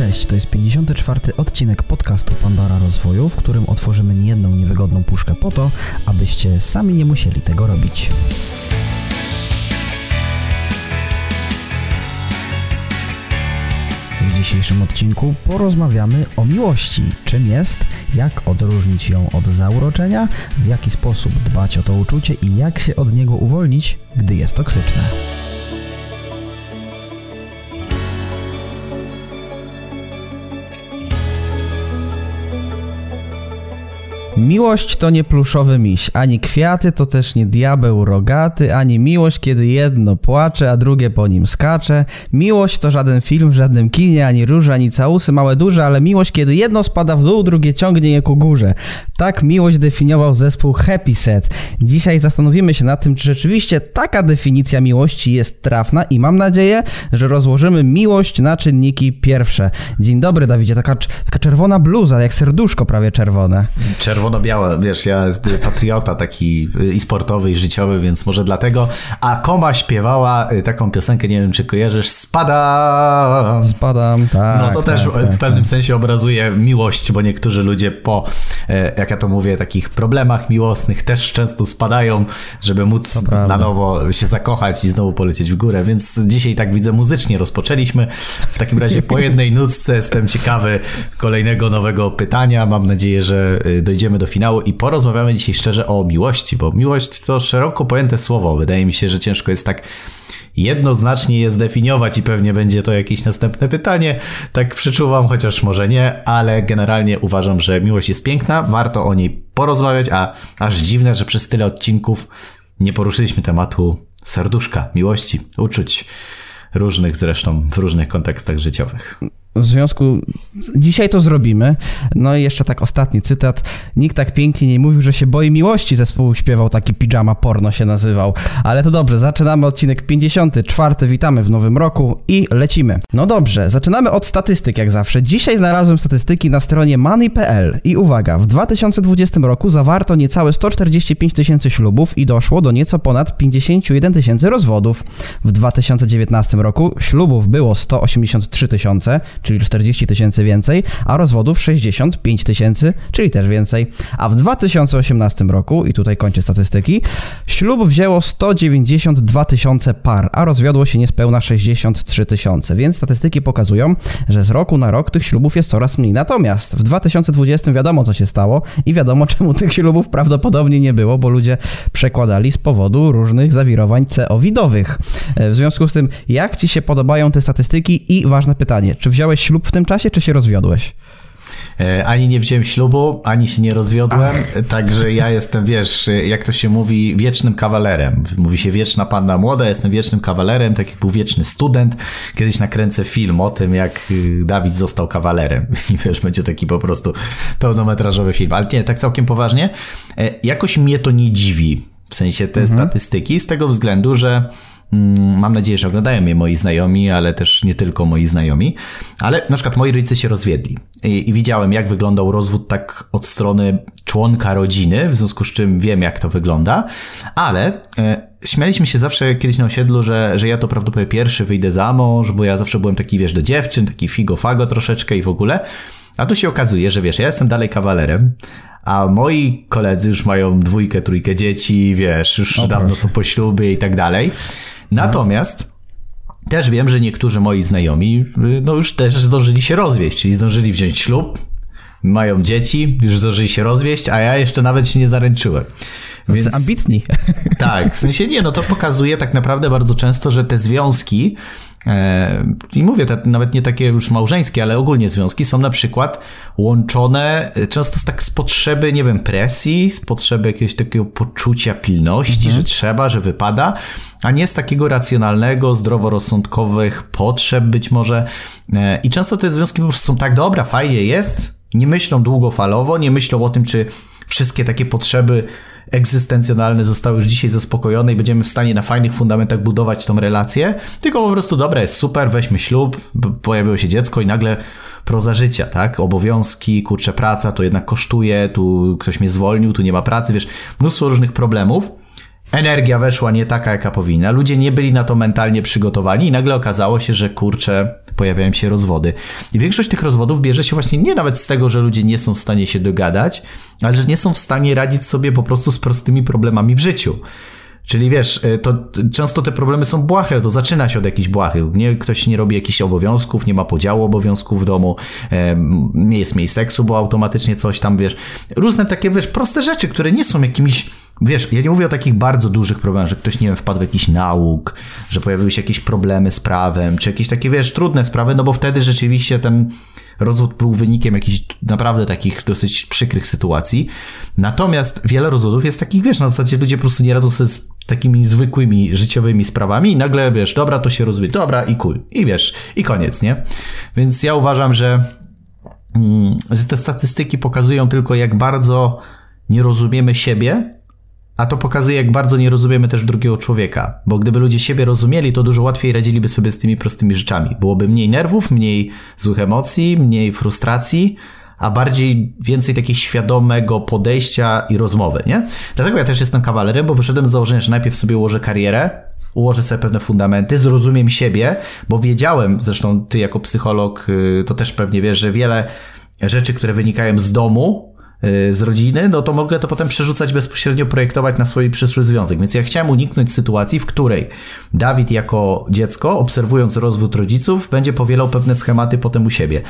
Cześć, to jest 54. odcinek podcastu Pandora Rozwoju, w którym otworzymy niejedną niewygodną puszkę po to, abyście sami nie musieli tego robić. W dzisiejszym odcinku porozmawiamy o miłości. Czym jest, jak odróżnić ją od zauroczenia, w jaki sposób dbać o to uczucie i jak się od niego uwolnić, gdy jest toksyczne. Miłość to nie pluszowy miś, ani kwiaty to też nie diabeł rogaty, ani miłość, kiedy jedno płacze, a drugie po nim skacze. Miłość to żaden film w żadnym kinie, ani róże, ani całusy małe duże, ale miłość, kiedy jedno spada w dół, drugie ciągnie je ku górze. Tak miłość definiował zespół Happy Set. Dzisiaj zastanowimy się nad tym, czy rzeczywiście taka definicja miłości jest trafna i mam nadzieję, że rozłożymy miłość na czynniki pierwsze. Dzień dobry Dawidzie, taka, taka czerwona bluza, jak serduszko prawie czerwone. Czerwona czerwono-biała, wiesz, ja patriota taki y, i sportowy, i życiowy, więc może dlatego. A Koma śpiewała y, taką piosenkę, nie wiem czy kojarzysz, Spadam. Spadam, tak. No to tak, też tak, w tak. pewnym sensie obrazuje miłość, bo niektórzy ludzie po, e, jak ja to mówię, takich problemach miłosnych też często spadają, żeby móc na nowo się zakochać i znowu polecieć w górę. Więc dzisiaj tak widzę muzycznie rozpoczęliśmy. W takim razie po jednej nutce jestem ciekawy kolejnego nowego pytania. Mam nadzieję, że y, dojdziemy do finału i porozmawiamy dzisiaj szczerze o miłości, bo miłość to szeroko pojęte słowo. Wydaje mi się, że ciężko jest tak jednoznacznie je zdefiniować i pewnie będzie to jakieś następne pytanie. Tak przyczuwam, chociaż może nie, ale generalnie uważam, że miłość jest piękna, warto o niej porozmawiać, a aż dziwne, że przez tyle odcinków nie poruszyliśmy tematu serduszka, miłości, uczuć różnych zresztą w różnych kontekstach życiowych. W związku, dzisiaj to zrobimy. No i jeszcze tak ostatni cytat. Nikt tak pięknie nie mówił, że się boi miłości. Zespół śpiewał taki pijama porno się nazywał. Ale to dobrze, zaczynamy odcinek 54. Witamy w nowym roku i lecimy. No dobrze, zaczynamy od statystyk jak zawsze. Dzisiaj znalazłem statystyki na stronie money.pl i uwaga, w 2020 roku zawarto niecałe 145 tysięcy ślubów i doszło do nieco ponad 51 tysięcy rozwodów. W 2019 roku ślubów było 183 tysiące, czyli 40 tysięcy więcej, a rozwodów 65 tysięcy, czyli też więcej. A w 2018 roku, i tutaj kończę statystyki, ślub wzięło 192 tysiące par, a rozwiodło się niespełna 63 tysiące, więc statystyki pokazują, że z roku na rok tych ślubów jest coraz mniej. Natomiast w 2020 wiadomo co się stało i wiadomo czemu tych ślubów prawdopodobnie nie było, bo ludzie przekładali z powodu różnych zawirowań CO-widowych. W związku z tym, jak Ci się podobają te statystyki i ważne pytanie, czy wziąłeś wziąłeś ślub w tym czasie, czy się rozwiodłeś? E, ani nie wziąłem ślubu, ani się nie rozwiodłem, Ach. także ja jestem, wiesz, jak to się mówi, wiecznym kawalerem. Mówi się wieczna panna młoda, jestem wiecznym kawalerem, tak jak był wieczny student. Kiedyś nakręcę film o tym, jak Dawid został kawalerem i wiesz, będzie taki po prostu pełnometrażowy film. Ale nie, tak całkiem poważnie, e, jakoś mnie to nie dziwi, w sensie te mhm. statystyki, z tego względu, że mam nadzieję, że oglądają mnie moi znajomi, ale też nie tylko moi znajomi. Ale na przykład moi rodzice się rozwiedli i, i widziałem, jak wyglądał rozwód tak od strony członka rodziny, w związku z czym wiem, jak to wygląda. Ale e, śmialiśmy się zawsze kiedyś na osiedlu, że, że ja to prawdopodobnie pierwszy wyjdę za mąż, bo ja zawsze byłem taki, wiesz, do dziewczyn, taki figo-fago troszeczkę i w ogóle. A tu się okazuje, że wiesz, ja jestem dalej kawalerem, a moi koledzy już mają dwójkę, trójkę dzieci, wiesz, już o, dawno proszę. są po ślubie i tak dalej. Natomiast też wiem, że niektórzy moi znajomi y, no już też zdążyli się rozwieść, czyli zdążyli wziąć ślub, mają dzieci, już zdążyli się rozwieść, a ja jeszcze nawet się nie zaręczyłem. Więc ambitni. Tak, w sensie nie, no to pokazuje tak naprawdę bardzo często, że te związki I mówię, nawet nie takie już małżeńskie, ale ogólnie związki są na przykład łączone e, często z tak z potrzeby, nie wiem, presji, z potrzeby jakiegoś takiego poczucia pilności, mhm. że trzeba, że wypada, a nie z takiego racjonalnego, zdroworozsądkowych potrzeb być może. E, I często te związki po prostu są tak, dobra, fajnie jest, nie myślą długofalowo, nie myślą o tym, czy wszystkie takie potrzeby egzystencjonalne zostały już dzisiaj zaspokojone i będziemy w stanie na fajnych fundamentach budować tą relację, tylko po prostu dobra, jest super, weźmy ślub, pojawiło się dziecko i nagle proza życia, tak? Obowiązki, kurczę, praca to jednak kosztuje, tu ktoś mnie zwolnił, tu nie ma pracy, wiesz, mnóstwo różnych problemów. Energia weszła nie taka, jaka powinna. Ludzie nie byli na to mentalnie przygotowani i nagle okazało się, że kurczę, pojawiają się rozwody. I większość tych rozwodów bierze się właśnie nie nawet z tego, że ludzie nie są w stanie się dogadać, ale że nie są w stanie radzić sobie po prostu z prostymi problemami w życiu. Czyli wiesz, y, to często te problemy są błahe, to zaczyna się od jakichś błahych. Nie, ktoś nie robi jakichś obowiązków, nie ma podziału obowiązków w domu, nie jest mniej seksu, bo automatycznie coś tam, wiesz. Różne takie, wiesz, proste rzeczy, które nie są jakimiś Wiesz, ja nie mówię o takich bardzo dużych problemach, że ktoś, nie wiem, wpadł w jakiś nauk, że pojawiły się jakieś problemy z prawem, czy jakieś takie, wiesz, trudne sprawy, no bo wtedy rzeczywiście ten rozwód był wynikiem jakichś naprawdę takich dosyć przykrych sytuacji. Natomiast wiele rozwodów jest takich, wiesz, na zasadzie ludzie po prostu nie radzą sobie z takimi zwykłymi życiowymi sprawami i nagle, wiesz, dobra, to się rozwie, dobra i cool. I wiesz, i koniec, nie? Więc ja uważam, że, mm, że te statystyki pokazują tylko, jak bardzo nie rozumiemy siebie, a to pokazuje, jak bardzo nie rozumiemy też drugiego człowieka, bo gdyby ludzie siebie rozumieli, to dużo łatwiej radziliby sobie z tymi prostymi rzeczami. Byłoby mniej nerwów, mniej złych emocji, mniej frustracji, a bardziej więcej takiego świadomego podejścia i rozmowy, nie? Dlatego ja też jestem kawalerem, bo wyszedłem z założenia, że najpierw sobie ułożę karierę, ułożę sobie pewne fundamenty, zrozumiem siebie, bo wiedziałem, zresztą ty jako psycholog y, to też pewnie wiesz, że wiele rzeczy, które wynikają z domu, z rodziny, no to mogę to potem przerzucać bezpośrednio, projektować na swój przyszły związek. Więc ja chciałem uniknąć sytuacji, w której Dawid jako dziecko, obserwując rozwód rodziców, będzie powielał pewne schematy potem u siebie.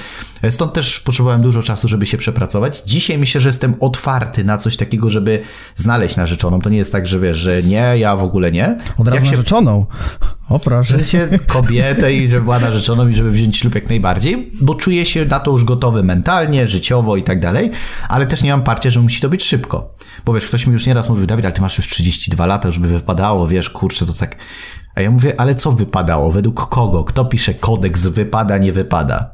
Stąd też potrzebowałem dużo czasu, żeby się przepracować. Dzisiaj myślę, że jestem otwarty na coś takiego, żeby znaleźć narzeczoną. To nie jest tak, że wiesz, że nie, ja w ogóle nie. Od razu się... narzeczoną. O proszę. Że się kobietę i żeby była narzeczoną i żeby wziąć ślub jak najbardziej, bo czuję się na to już gotowy mentalnie, życiowo i tak dalej, ale też nie mam parcia, że musi to być szybko. Bo wiesz, ktoś mi już nieraz mówił, Dawid, ale ty masz już 32 lata, już by wypadało, wiesz, kurczę, to tak... A ja mówię, ale co wypadało? Według kogo? Kto pisze kodeks wypada, nie wypada?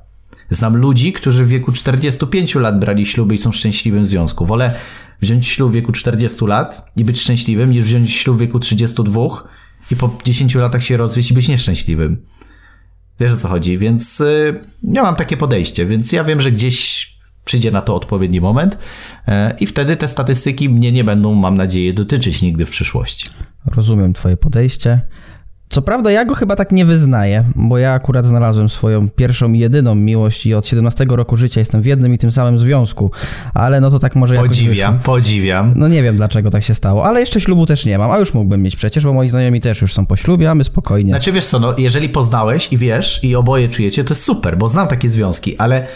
Znam ludzi, którzy w wieku 45 lat brali śluby i są szczęśliwym w związku. Wolę wziąć ślub w wieku 40 lat i być szczęśliwym, niż wziąć ślub w wieku 32 i po 10 latach się rozwieść i być nieszczęśliwym. Wiesz o co chodzi, więc yy, ja mam takie podejście, więc ja wiem, że gdzieś przyjdzie na to odpowiedni moment yy, i wtedy te statystyki mnie nie będą, mam nadzieję, dotyczyć nigdy w przyszłości. Rozumiem Twoje podejście. Co prawda ja go chyba tak nie wyznaję, bo ja akurat znalazłem swoją pierwszą i jedyną miłość i od 17 roku życia jestem w jednym i tym samym związku, ale no to tak może jakoś Podziwiam, wyszło. podziwiam. No nie wiem dlaczego tak się stało, ale jeszcze ślubu też nie mam, a już mógłbym mieć przecież, bo moi znajomi też już są po ślubie, a my spokojnie. Znaczy wiesz co, no jeżeli poznałeś i wiesz i oboje czujecie, to jest super, bo znam takie związki, ale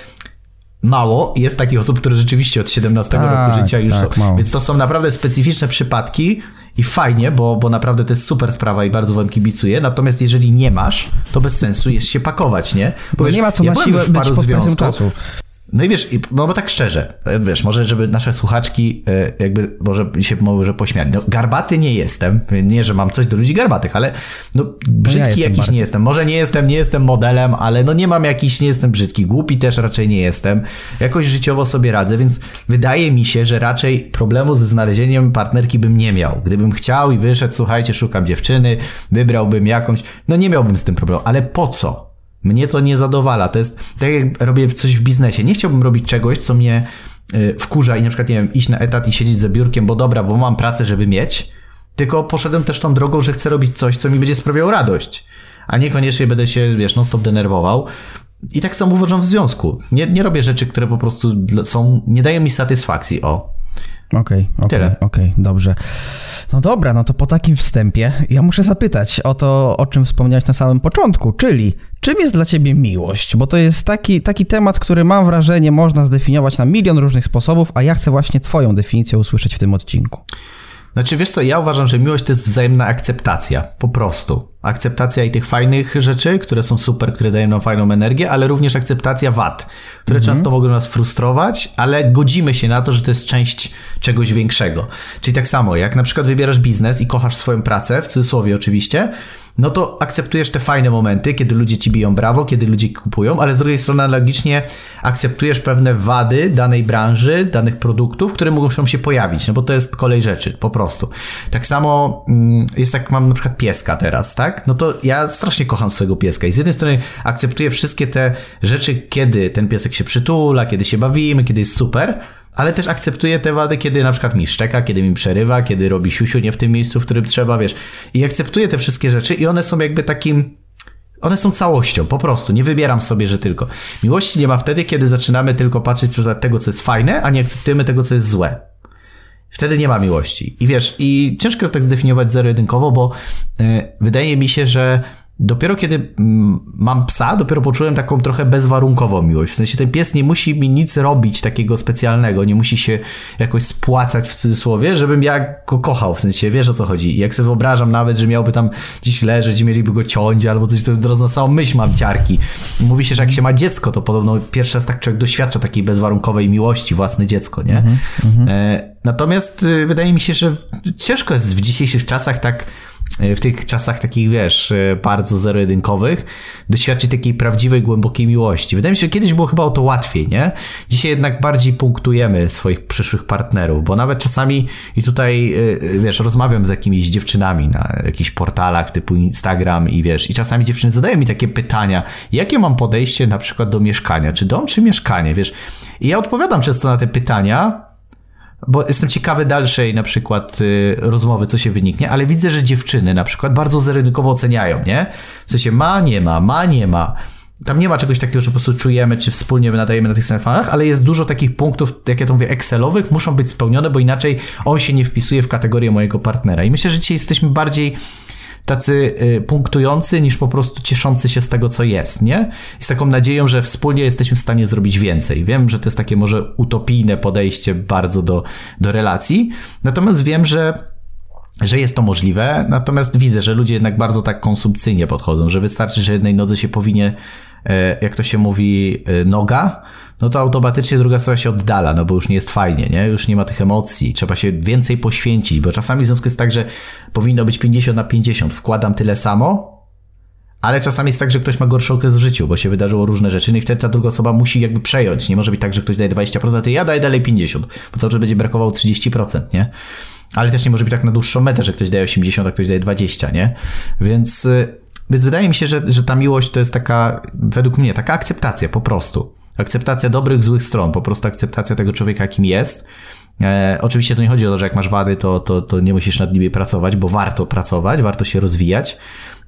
mało jest takich osób, które rzeczywiście od 17 tak, roku życia już tak, są. Mało. Więc to są naprawdę specyficzne przypadki, i fajnie, bo, bo naprawdę to jest super sprawa i bardzo wam kibicuję. Natomiast jeżeli nie masz, to bez sensu jest się pakować, nie? Bo no wiesz, nie ma co ja na siłę w paru związków. No i wiesz, no bo tak szczerze, wiesz, może żeby nasze słuchaczki e, jakby może się może pośmiali. No garbaty nie jestem, nie, że mam coś do ludzi garbatych, ale no brzydki no ja jakiś nie jestem. Może nie jestem, nie jestem modelem, ale no nie mam jakiś, nie jestem brzydki. Głupi też raczej nie jestem. Jakoś życiowo sobie radzę, więc wydaje mi się, że raczej problemu ze znalezieniem partnerki bym nie miał. Gdybym chciał i wyszedł, słuchajcie, szukam dziewczyny, wybrałbym jakąś, no nie miałbym z tym problemu. Ale po co? Mnie to nie zadowala. To jest tak jak robię coś w biznesie. Nie chciałbym robić czegoś, co mnie y, wkurza i na przykład, nie wiem, iść na etat i siedzieć za biurkiem, bo dobra, bo mam pracę, żeby mieć, tylko poszedłem też tą drogą, że chcę robić coś, co mi będzie sprawiało radość, a niekoniecznie będę się, wiesz, non stop denerwował. I tak samo uważam w związku. Nie, nie robię rzeczy, które po prostu są, nie dają mi satysfakcji, o. Okej, okay, okej, okay, okay, dobrze. No dobra, no to po takim wstępie ja muszę zapytać o to, o czym wspomniałeś na samym początku, czyli czym jest dla ciebie miłość? Bo to jest taki, taki temat, który mam wrażenie można zdefiniować na milion różnych sposobów, a ja chcę właśnie twoją definicję usłyszeć w tym odcinku. Znaczy, wiesz co, ja uważam, że miłość to jest wzajemna akceptacja, po prostu. Akceptacja i tych fajnych rzeczy, które są super, które dają nam fajną energię, ale również akceptacja wad, które mhm. często mogą nas frustrować, ale godzimy się na to, że to jest część czegoś większego. Czyli tak samo, jak na przykład wybierasz biznes i kochasz swoją pracę, w cudzysłowie oczywiście, no to akceptujesz te fajne momenty, kiedy ludzie ci biją brawo, kiedy ludzie kupują, ale z drugiej strony analogicznie akceptujesz pewne wady danej branży, danych produktów, które muszą się pojawić, no bo to jest kolej rzeczy, po prostu. Tak samo mm, jest jak mam na przykład pieska teraz, tak? No to ja strasznie kocham swojego pieska i z jednej strony akceptuję wszystkie te rzeczy, kiedy ten piesek się przytula, kiedy się bawimy, kiedy jest super, ale też akceptuję te wady, kiedy na przykład mi szczeka, kiedy mi przerywa, kiedy robi siusiu nie w tym miejscu, w którym trzeba, wiesz. I akceptuję te wszystkie rzeczy i one są jakby takim one są całością, po prostu. Nie wybieram sobie, że tylko. Miłości nie ma wtedy, kiedy zaczynamy tylko patrzeć przez tego, co jest fajne, a nie akceptujemy tego, co jest złe. Wtedy nie ma miłości. I wiesz, i ciężko jest tak zdefiniować zero-jedynkowo, bo yy, wydaje mi się, że dopiero kiedy mm, mam psa, dopiero poczułem taką trochę bezwarunkową miłość. W sensie ten pies nie musi mi nic robić takiego specjalnego, nie musi się jakoś spłacać w cudzysłowie, żebym ja go kochał. W sensie wiesz o co chodzi. I jak sobie wyobrażam nawet, że miałby tam gdzieś leżeć i mieliby go ciąć albo coś, to teraz na samą myśl mam ciarki. Mówi się, że jak się ma dziecko, to podobno pierwszy raz tak człowiek doświadcza takiej bezwarunkowej miłości, własne dziecko, nie? Mm -hmm. e, natomiast y, wydaje mi się, że ciężko jest w dzisiejszych czasach tak w tych czasach takich, wiesz, e, bardzo zero-jedynkowych, doświadczyć takiej prawdziwej, głębokiej miłości. Wydaje mi się, że kiedyś było chyba o to łatwiej, nie? Dzisiaj jednak bardziej punktujemy swoich przyszłych partnerów, bo nawet czasami i tutaj, e, wiesz, rozmawiam z jakimiś dziewczynami na jakichś portalach typu Instagram i wiesz, i czasami dziewczyny zadają mi takie pytania, jakie mam podejście na przykład do mieszkania, czy dom, czy mieszkanie, wiesz? I ja odpowiadam często na te pytania, bo jestem ciekawy dalszej na przykład y, rozmowy, co się wyniknie, ale widzę, że dziewczyny na przykład bardzo zerynkowo oceniają, nie? W sensie ma, nie ma, ma, nie ma. Tam nie ma czegoś takiego, że po prostu czujemy, czy wspólnie nadajemy na tych samych falach, ale jest dużo takich punktów, jak ja to mówię, Excelowych, muszą być spełnione, bo inaczej on się nie wpisuje w kategorię mojego partnera. I myślę, że dzisiaj jesteśmy bardziej tacy y, punktujący, niż po prostu cieszący się z tego, co jest, nie? I z taką nadzieją, że wspólnie jesteśmy w stanie zrobić więcej. Wiem, że to jest takie może utopijne podejście bardzo do, do relacji, natomiast wiem, że że jest to możliwe, natomiast widzę, że ludzie jednak bardzo tak konsumpcyjnie podchodzą, że wystarczy, że jednej nodze się powinie, e, jak to się mówi, e, noga, no to automatycznie druga strona się oddala, no bo już nie jest fajnie, nie? Już nie ma tych emocji, trzeba się więcej poświęcić, bo czasami w związku jest tak, że powinno być 50 na 50, wkładam tyle samo, ale czasami jest tak, że ktoś ma gorszy okres w życiu, bo się wydarzyło różne rzeczy, no i wtedy ta druga osoba musi jakby przejąć. Nie może być tak, że ktoś daje 20%, a ja daję dalej 50%, bo cały czas będzie brakowało 30%, nie? Ale też nie może być tak na dłuższą metę, że ktoś daje 80, a ktoś daje 20, nie? Więc, y, więc wydaje mi się, że, że ta miłość to jest taka, według mnie, taka akceptacja po prostu. Akceptacja dobrych, złych stron, po prostu akceptacja tego człowieka, jakim jest. E, oczywiście to nie chodzi o to, że jak masz wady, to, to, to nie musisz nad nimi pracować, bo warto pracować, warto się rozwijać.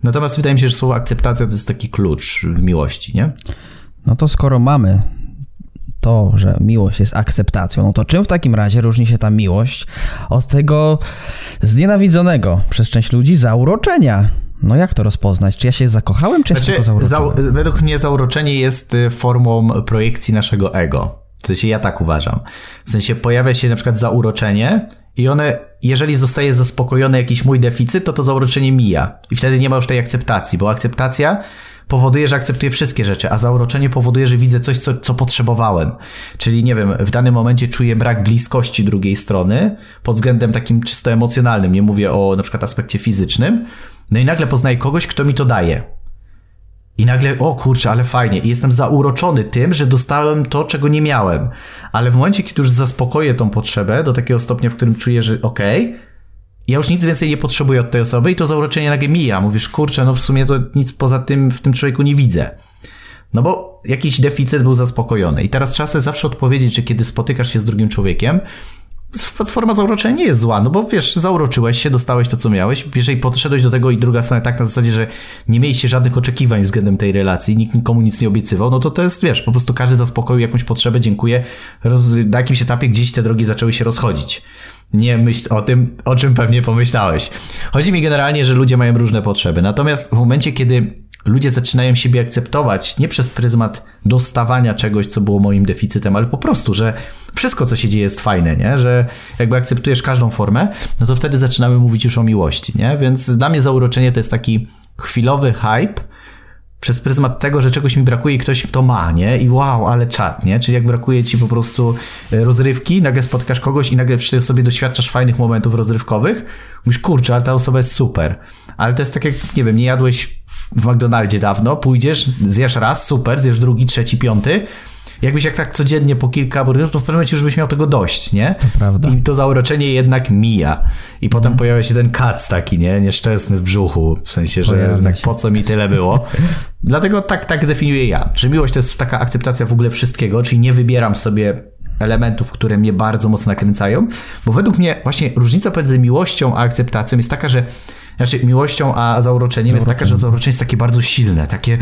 Natomiast wydaje mi się, że słowo akceptacja to jest taki klucz w miłości, nie? No to skoro mamy to, że miłość jest akceptacją, no to czym w takim razie różni się ta miłość od tego znienawidzonego przez część ludzi zauroczenia? No jak to rozpoznać? Czy ja się zakochałem, czy ja znaczy, się za, Według mnie zauroczenie jest y, formą projekcji naszego ego. W sensie ja tak uważam. W sensie pojawia się na przykład zauroczenie i one, jeżeli zostaje zaspokojony jakiś mój deficyt, to to zauroczenie mija. I wtedy nie ma już tej akceptacji, bo akceptacja powoduje, że akceptuję wszystkie rzeczy, a zauroczenie powoduje, że widzę coś, co, co potrzebowałem. Czyli, nie wiem, w danym momencie czuję brak bliskości drugiej strony pod względem takim czysto emocjonalnym. Nie mówię o na przykład aspekcie fizycznym, no i nagle poznaję kogoś, kto mi to daje. I nagle, o kurczę, ale fajnie. I jestem zauroczony tym, że dostałem to, czego nie miałem. Ale w momencie, kiedy już zaspokoję tą potrzebę do takiego stopnia, w którym czuję, że okej, okay, ja już nic więcej nie potrzebuję od tej osoby i to zauroczenie nagle mija. Mówisz, kurczę, no w sumie to nic poza tym w tym człowieku nie widzę. No bo jakiś deficyt był zaspokojony. I teraz sobie zawsze odpowiedzieć, że kiedy spotykasz się z drugim człowiekiem, forma zauroczenia nie jest zła, no bo wiesz, zauroczyłeś się, dostałeś to, co miałeś, jeżeli podszedłeś do tego i druga strona tak na zasadzie, że nie mieliście żadnych oczekiwań względem tej relacji, nikt nikomu nic nie obiecywał, no to to jest, wiesz, po prostu każdy zaspokoił jakąś potrzebę, dziękuję, Roz, na jakimś etapie gdzieś te drogi zaczęły się rozchodzić. Nie myśl o tym, o czym pewnie pomyślałeś. Chodzi mi generalnie, że ludzie mają różne potrzeby, natomiast w momencie, kiedy ludzie zaczynają siebie akceptować nie przez pryzmat dostawania czegoś, co było moim deficytem, ale po prostu, że wszystko, co się dzieje, jest fajne, nie? Że jakby akceptujesz każdą formę, no to wtedy zaczynamy mówić już o miłości, nie? Więc dla mnie zauroczenie to jest taki chwilowy hype, przez pryzmat tego, że czegoś mi brakuje i ktoś to ma, nie? I wow, ale czat, nie? Czyli jak brakuje ci po prostu e, rozrywki, nagle spotkasz kogoś i nagle przy sobie doświadczasz fajnych momentów rozrywkowych, mówisz, kurczę, ale ta osoba jest super. Ale to jest tak jak, nie wiem, nie jadłeś w McDonaldzie dawno, pójdziesz, zjesz raz, super, zjesz drugi, trzeci, piąty, jakbyś jak tak codziennie po kilka burgerów, to w pewnym momencie już byś miał tego dość, nie? To prawda. I to zauroczenie jednak mija. I potem mhm. pojawia się ten kac taki, nie? Nieszczęsny w brzuchu, w sensie, że jednak po co mi tyle było. Dlatego tak, tak definiuję ja. Że miłość to jest taka akceptacja w ogóle wszystkiego, czyli nie wybieram sobie elementów, które mnie bardzo mocno nakręcają, bo według mnie właśnie różnica pomiędzy miłością a akceptacją jest taka, że znaczy miłością a zauroczeniem jest taka, że zauroczenie jest takie bardzo silne, takie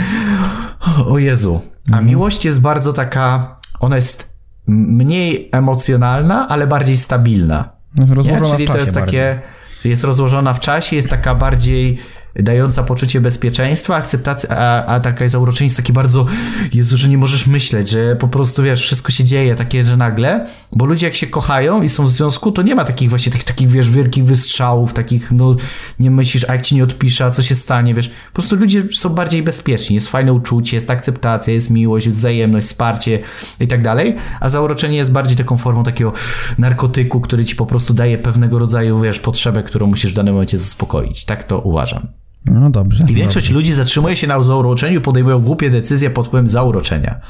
o Jezu. A mhm. miłość jest bardzo taka, ona jest mniej emocjonalna, ale bardziej stabilna. Rozłożona Czyli to jest takie, bardziej. jest rozłożona w czasie, jest taka bardziej dająca poczucie bezpieczeństwa, akceptacja, a, a taka zauroczenie jest takie bardzo, Jezu, że nie możesz myśleć, że po prostu, wiesz, wszystko się dzieje takie, że nagle, bo ludzie jak się kochają i są w związku, to nie ma takich właśnie tych, takich, wiesz, wielkich wystrzałów, takich, no, nie myślisz, a jak ci nie odpisze, co się stanie, wiesz, po prostu ludzie są bardziej bezpieczni, jest fajne uczucie, jest akceptacja, jest miłość, jest wzajemność, wsparcie i tak dalej, a zauroczenie jest bardziej taką formą takiego narkotyku, który ci po prostu daje pewnego rodzaju, wiesz, potrzebę, którą musisz w danym momencie zaspokoić, tak to uważam. No dobrze. I większość dobrze. ludzi zatrzymuje się na zauroczeniu, podejmują głupie decyzje pod wpływem zauroczenia.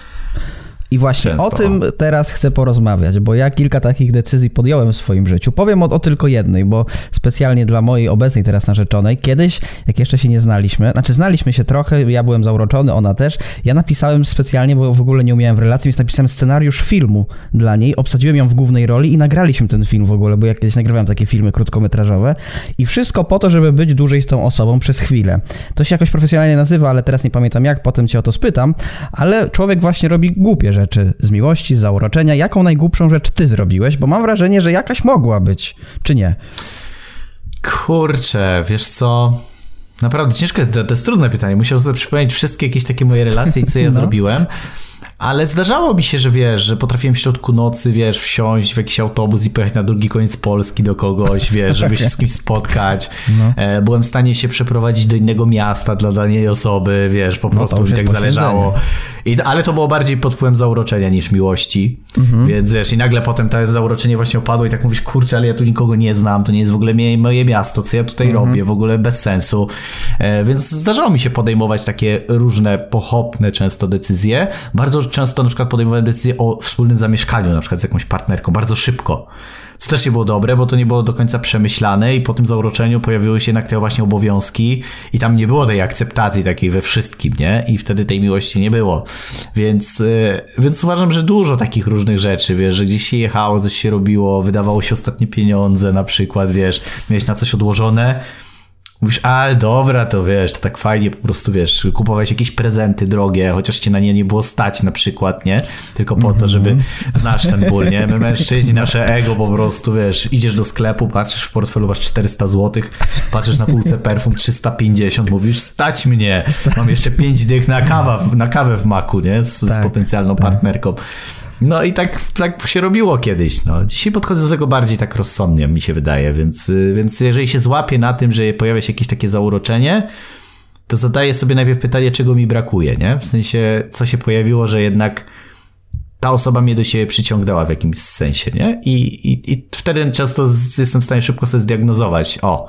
I właśnie Często. o tym teraz chcę porozmawiać, bo ja kilka takich decyzji podjąłem w swoim życiu. Powiem o, o, tylko jednej, bo specjalnie dla mojej obecnej teraz narzeczonej, kiedyś, jak jeszcze się nie znaliśmy, znaczy znaliśmy się trochę, ja byłem zauroczony, ona też, ja napisałem specjalnie, bo w ogóle nie umiałem w relacji, więc napisałem scenariusz filmu dla niej, obsadziłem ją w głównej roli i nagraliśmy ten film w ogóle, bo ja kiedyś nagrywałem takie filmy krótkometrażowe i wszystko po to, żeby być dłużej z tą osobą przez chwilę. To się jakoś profesjonalnie nazywa, ale teraz nie pamiętam jak, potem cię o to spytam, ale człowiek właśnie robi głupie rzeczy rzeczy z miłości, z zauroczenia. Jaką najgłupszą rzecz ty zrobiłeś? Bo mam wrażenie, że jakaś mogła być, czy nie? Kurczę, wiesz co... Naprawdę ciężko jest, to jest trudne pytanie. Musiał sobie przypomnieć wszystkie jakieś takie moje relacje i co ja no. zrobiłem. Ale zdarzało mi się, że wiesz, że potrafiłem w środku nocy, wiesz, wsiąść w jakiś autobus i pojechać na drugi koniec Polski do kogoś, wiesz, żeby się z kimś spotkać. No. E, byłem w stanie się przeprowadzić do innego miasta dla danej osoby, wiesz, po no prostu mi tak zależało. I, ale to było bardziej pod wpływem zauroczenia niż miłości. Mhm. Więc wiesz, i nagle potem to zauroczenie właśnie opadło i tak mówisz, kurczę, ale ja tu nikogo nie znam, to nie jest w ogóle moje miasto, co ja tutaj mhm. robię, w ogóle bez sensu. E, więc zdarzało mi się podejmować takie różne pochopne często decyzje. Bardzo często na przykład podejmowałem decyzję o wspólnym zamieszkaniu, na przykład z jakąś partnerką, bardzo szybko. Co też nie było dobre, bo to nie było do końca przemyślane i po tym zauroczeniu pojawiły się jednak te właśnie obowiązki i tam nie było tej akceptacji takiej we wszystkim, nie? I wtedy tej miłości nie było. Więc, y, więc uważam, że dużo takich różnych rzeczy, wiesz, że gdzieś się jechało, coś się robiło, wydawało się ostatnie pieniądze na przykład, wiesz, miałeś na coś odłożone, Mówisz, ale dobra, to wiesz, to tak fajnie po prostu, wiesz, kupować jakieś prezenty drogie, chociaż cię na nie nie było stać na przykład, nie? Tylko po to, żeby mhm. znasz ten ból, nie? My mężczyźni, nasze ego po prostu, wiesz, idziesz do sklepu, patrzysz w portfelu, masz 400 zł, patrzysz na półce perfum 350, mówisz, stać mnie, mam jeszcze 5 dych na, kawa, na kawę w maku, nie? Z, tak, z potencjalną tak. partnerką. No i tak, tak się robiło kiedyś. No. Dzisiaj podchodzę do tego bardziej tak rozsądnie, mi się wydaje, więc, y, więc jeżeli się złapię na tym, że pojawia się jakieś takie zauroczenie, to zadaję sobie najpierw pytanie, czego mi brakuje, nie? W sensie, co się pojawiło, że jednak ta osoba mnie do siebie przyciągnęła w jakimś sensie, nie? I, i, i wtedy często jestem w stanie szybko sobie zdiagnozować, o,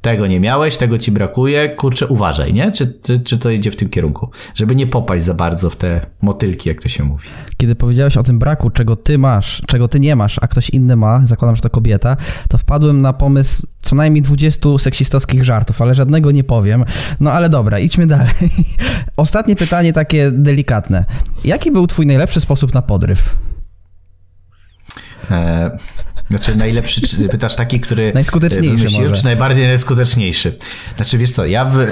tego nie miałeś, tego ci brakuje, kurczę, uważaj, nie? Czy, czy, czy to idzie w tym kierunku? Żeby nie popaść za bardzo w te motylki, jak to się mówi. Kiedy powiedziałeś o tym braku, czego ty masz, czego ty nie masz, a ktoś inny ma, zakładam, że to kobieta, to wpadłem na pomysł co najmniej 20 seksistowskich żartów, ale żadnego nie powiem. No ale dobra, idźmy dalej. Ostatnie pytanie takie delikatne. Jaki był twój najlepszy sposób na podryw? E, znaczy najlepszy, czy pytasz taki, który najskuteczniejszy może. czy najbardziej najskuteczniejszy? Znaczy wiesz co, ja w, e,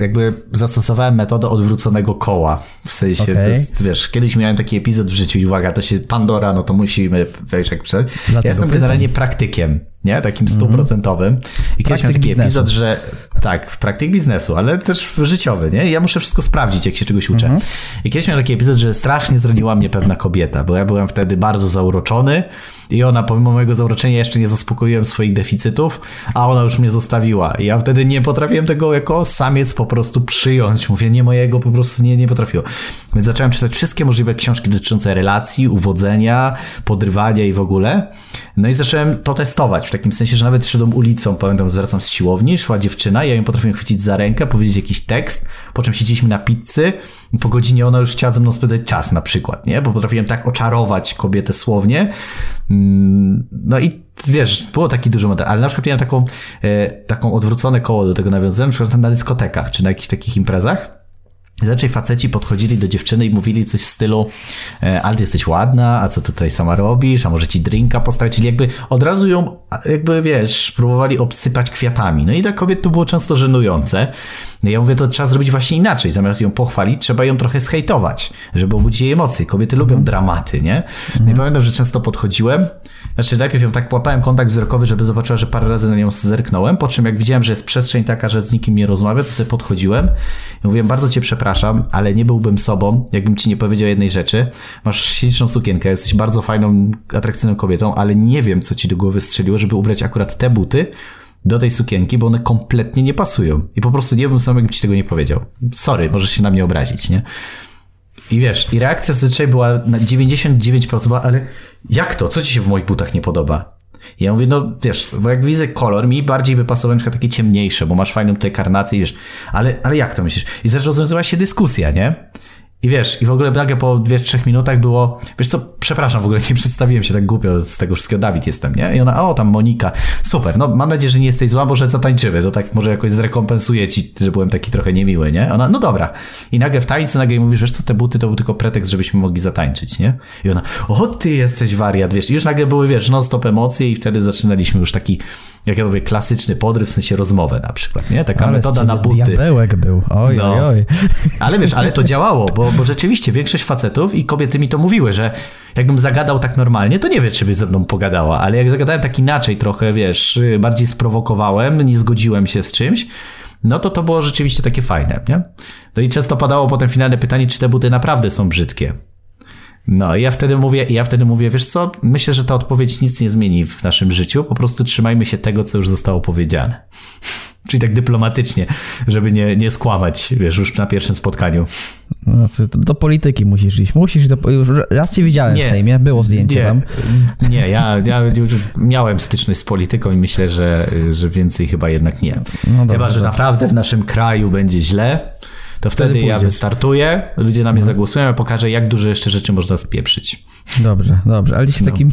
jakby zastosowałem metodę odwróconego koła. W sensie, okay. jest, wiesz, kiedyś miałem taki epizod w życiu i uwaga, to się Pandora, no to musimy wejść jak pisać. Ja jestem generalnie praktykiem nie? Takim mhm. stuprocentowym. I kiedyś miałem taki biznesu. epizod, że tak, w praktyk biznesu, ale też życiowy, nie? ja muszę wszystko sprawdzić, jak się czegoś uczę. Mhm. I kiedyś miałem taki epizod, że strasznie zraniła mnie pewna kobieta, bo ja byłem wtedy bardzo zauroczony i ona pomimo mojego zauroczenia jeszcze nie zaspokoiłem swoich deficytów, a ona już mnie zostawiła. I ja wtedy nie potrafiłem tego jako samiec po prostu przyjąć. Mówię, nie mojego po prostu nie, nie potrafiło. Więc zacząłem czytać wszystkie możliwe książki dotyczące relacji, uwodzenia, podrywania i w ogóle. No i zacząłem to testować takim sensie, że nawet szedłem ulicą, pamiętam, zwracam z siłowni, szła dziewczyna, ja ją potrafiłem chwycić za rękę, powiedzieć jakiś tekst, po czym siedzieliśmy na pizzy i po godzinie ona już chciała ze mną spędzać czas na przykład, nie? Bo potrafiłem tak oczarować kobietę słownie. Mm, no i wiesz, było taki duży model, ale na przykład miałem taką, e, taką odwrócone koło do tego nawiązałem, na przykład na dyskotekach, czy na jakichś takich imprezach Zaczęli faceci podchodzili do dziewczyny i mówili coś w stylu e, ale ty jesteś ładna, a co tutaj sama robisz, a może ci drinka postawić, czyli jakby od razu ją, jakby wiesz, próbowali obsypać kwiatami. No i dla kobiet to było często żenujące. No ja mówię, to trzeba zrobić właśnie inaczej. Zamiast ją pochwalić, trzeba ją trochę zhejtować, żeby obudzić jej emocje. Kobiety lubią dramaty, nie? No i pamiętam, że często podchodziłem, znaczy najpierw ją tak łapałem kontakt wzrokowy, żeby zobaczyła, że parę razy na nią zerknąłem, po czym jak widziałem, że jest przestrzeń taka, że z nikim nie rozmawia, to sobie podchodziłem i mówiłem, bardzo cię przepraszam, ale nie byłbym sobą, jakbym ci nie powiedział jednej rzeczy. Masz śliczną sukienkę, jesteś bardzo fajną, atrakcyjną kobietą, ale nie wiem, co ci do głowy strzeliło, żeby ubrać akurat te buty, do tej sukienki, bo one kompletnie nie pasują. I po prostu nie bym sam, jakbym ci tego nie powiedział. Sorry, możesz się na mnie obrazić, nie? I wiesz, i reakcja zazwyczaj była na 99%, ale jak to? Co ci się w moich butach nie podoba? I ja mówię, no wiesz, bo jak widzę kolor, mi bardziej by pasował na przykład takie ciemniejsze, bo masz fajną tutaj karnację, wiesz, ale, ale jak to myślisz? I zresztą rozwiązywała się dyskusja, nie? I wiesz, i w ogóle nagle po 2-3 minutach było, wiesz co, przepraszam, w ogóle nie przedstawiłem się tak głupio z tego wszystkiego, Dawid jestem, nie? I ona, o, tam Monika, super, no mam nadzieję, że nie jesteś zła, może zatańczymy, to tak może jakoś zrekompensuję ci, że byłem taki trochę niemiły, nie? Ona, no dobra. I nagle w tańcu nagle mówisz, wiesz co, te buty to był tylko pretekst, żebyśmy mogli zatańczyć, nie? I ona, o, ty jesteś wariat, wiesz, i już nagle były, wiesz, non-stop emocje i wtedy zaczynaliśmy już taki jak ja mówię, klasyczny podryw, w sensie rozmowę na przykład, nie? Taka ale metoda na buty. diabełek był, oj, no. oj, oj. Ale wiesz, ale to działało, bo, bo rzeczywiście większość facetów i kobiety mi to mówiły, że jakbym zagadał tak normalnie, to nie wiem, czy by ze mną pogadała, ale jak zagadałem tak inaczej trochę, wiesz, bardziej sprowokowałem, nie zgodziłem się z czymś, no to to było rzeczywiście takie fajne, nie? No i często padało potem finalne pytanie, czy te buty naprawdę są brzydkie. No, i ja wtedy mówię, ja wtedy mówię, wiesz co, myślę, że ta odpowiedź nic nie zmieni w naszym życiu, po prostu trzymajmy się tego, co już zostało powiedziane. Czyli tak dyplomatycznie, żeby nie, nie skłamać, wiesz, już na pierwszym spotkaniu. No, do polityki musisz iść. Musisz do, raz cię widziałem nie, w Sejmie, było zdjęcie nie, tam. Nie, ja, ja już miałem styczność z polityką i myślę, że, że więcej chyba jednak nie. No dobrze, chyba, że dobrze. naprawdę w naszym kraju będzie źle, to wtedy, wtedy ja wystartuję, ludzie na mnie no. zagłosują, ja pokażę, jak dużo jeszcze rzeczy można spieprzyć. Dobrze, dobrze, ale dzisiaj no. taki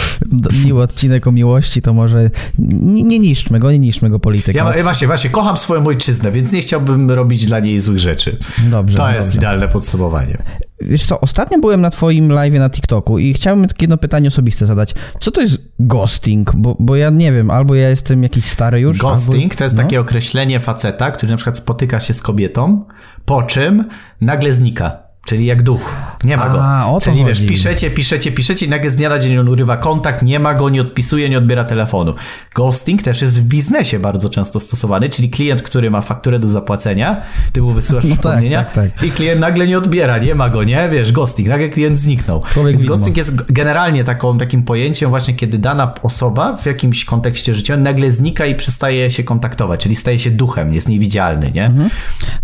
miły odcinek o miłości, to może nie, nie niszczmy go, nie niszczmy go polityką. Ja właśnie, właśnie, kocham swoją ojczyznę, więc nie chciałbym robić dla niej złych rzeczy. Dobrze. To dobrze. jest idealne podsumowanie. Wiesz co, ostatnio byłem na twoim live na TikToku i chciałbym takie jedno pytanie osobiste zadać. Co to jest ghosting? Bo, bo ja nie wiem, albo ja jestem jakiś stary już. Ghosting albo... to jest no? takie określenie faceta, który na przykład spotyka się z kobietą, po czym nagle znika. Czyli jak duch. Nie ma go. A, o Czyli wiesz, piszecie, piszecie, piszecie i nagle z dnia na dzień on urywa kontakt, nie ma go, nie odpisuje, nie odbiera telefonu. Ghosting też jest w biznesie bardzo często stosowany, czyli klient, który ma fakturę do zapłacenia, ty mu wysyłasz no tak, przypomnienia tak, tak, tak. i klient nagle nie odbiera, nie ma go, nie? Wiesz, ghosting, nagle klient zniknął. Człowiek Więc ghosting jest generalnie taką, takim pojęciem właśnie, kiedy dana osoba w jakimś kontekście życia nagle znika i przestaje się kontaktować, czyli staje się duchem, jest niewidzialny, nie? Mhm.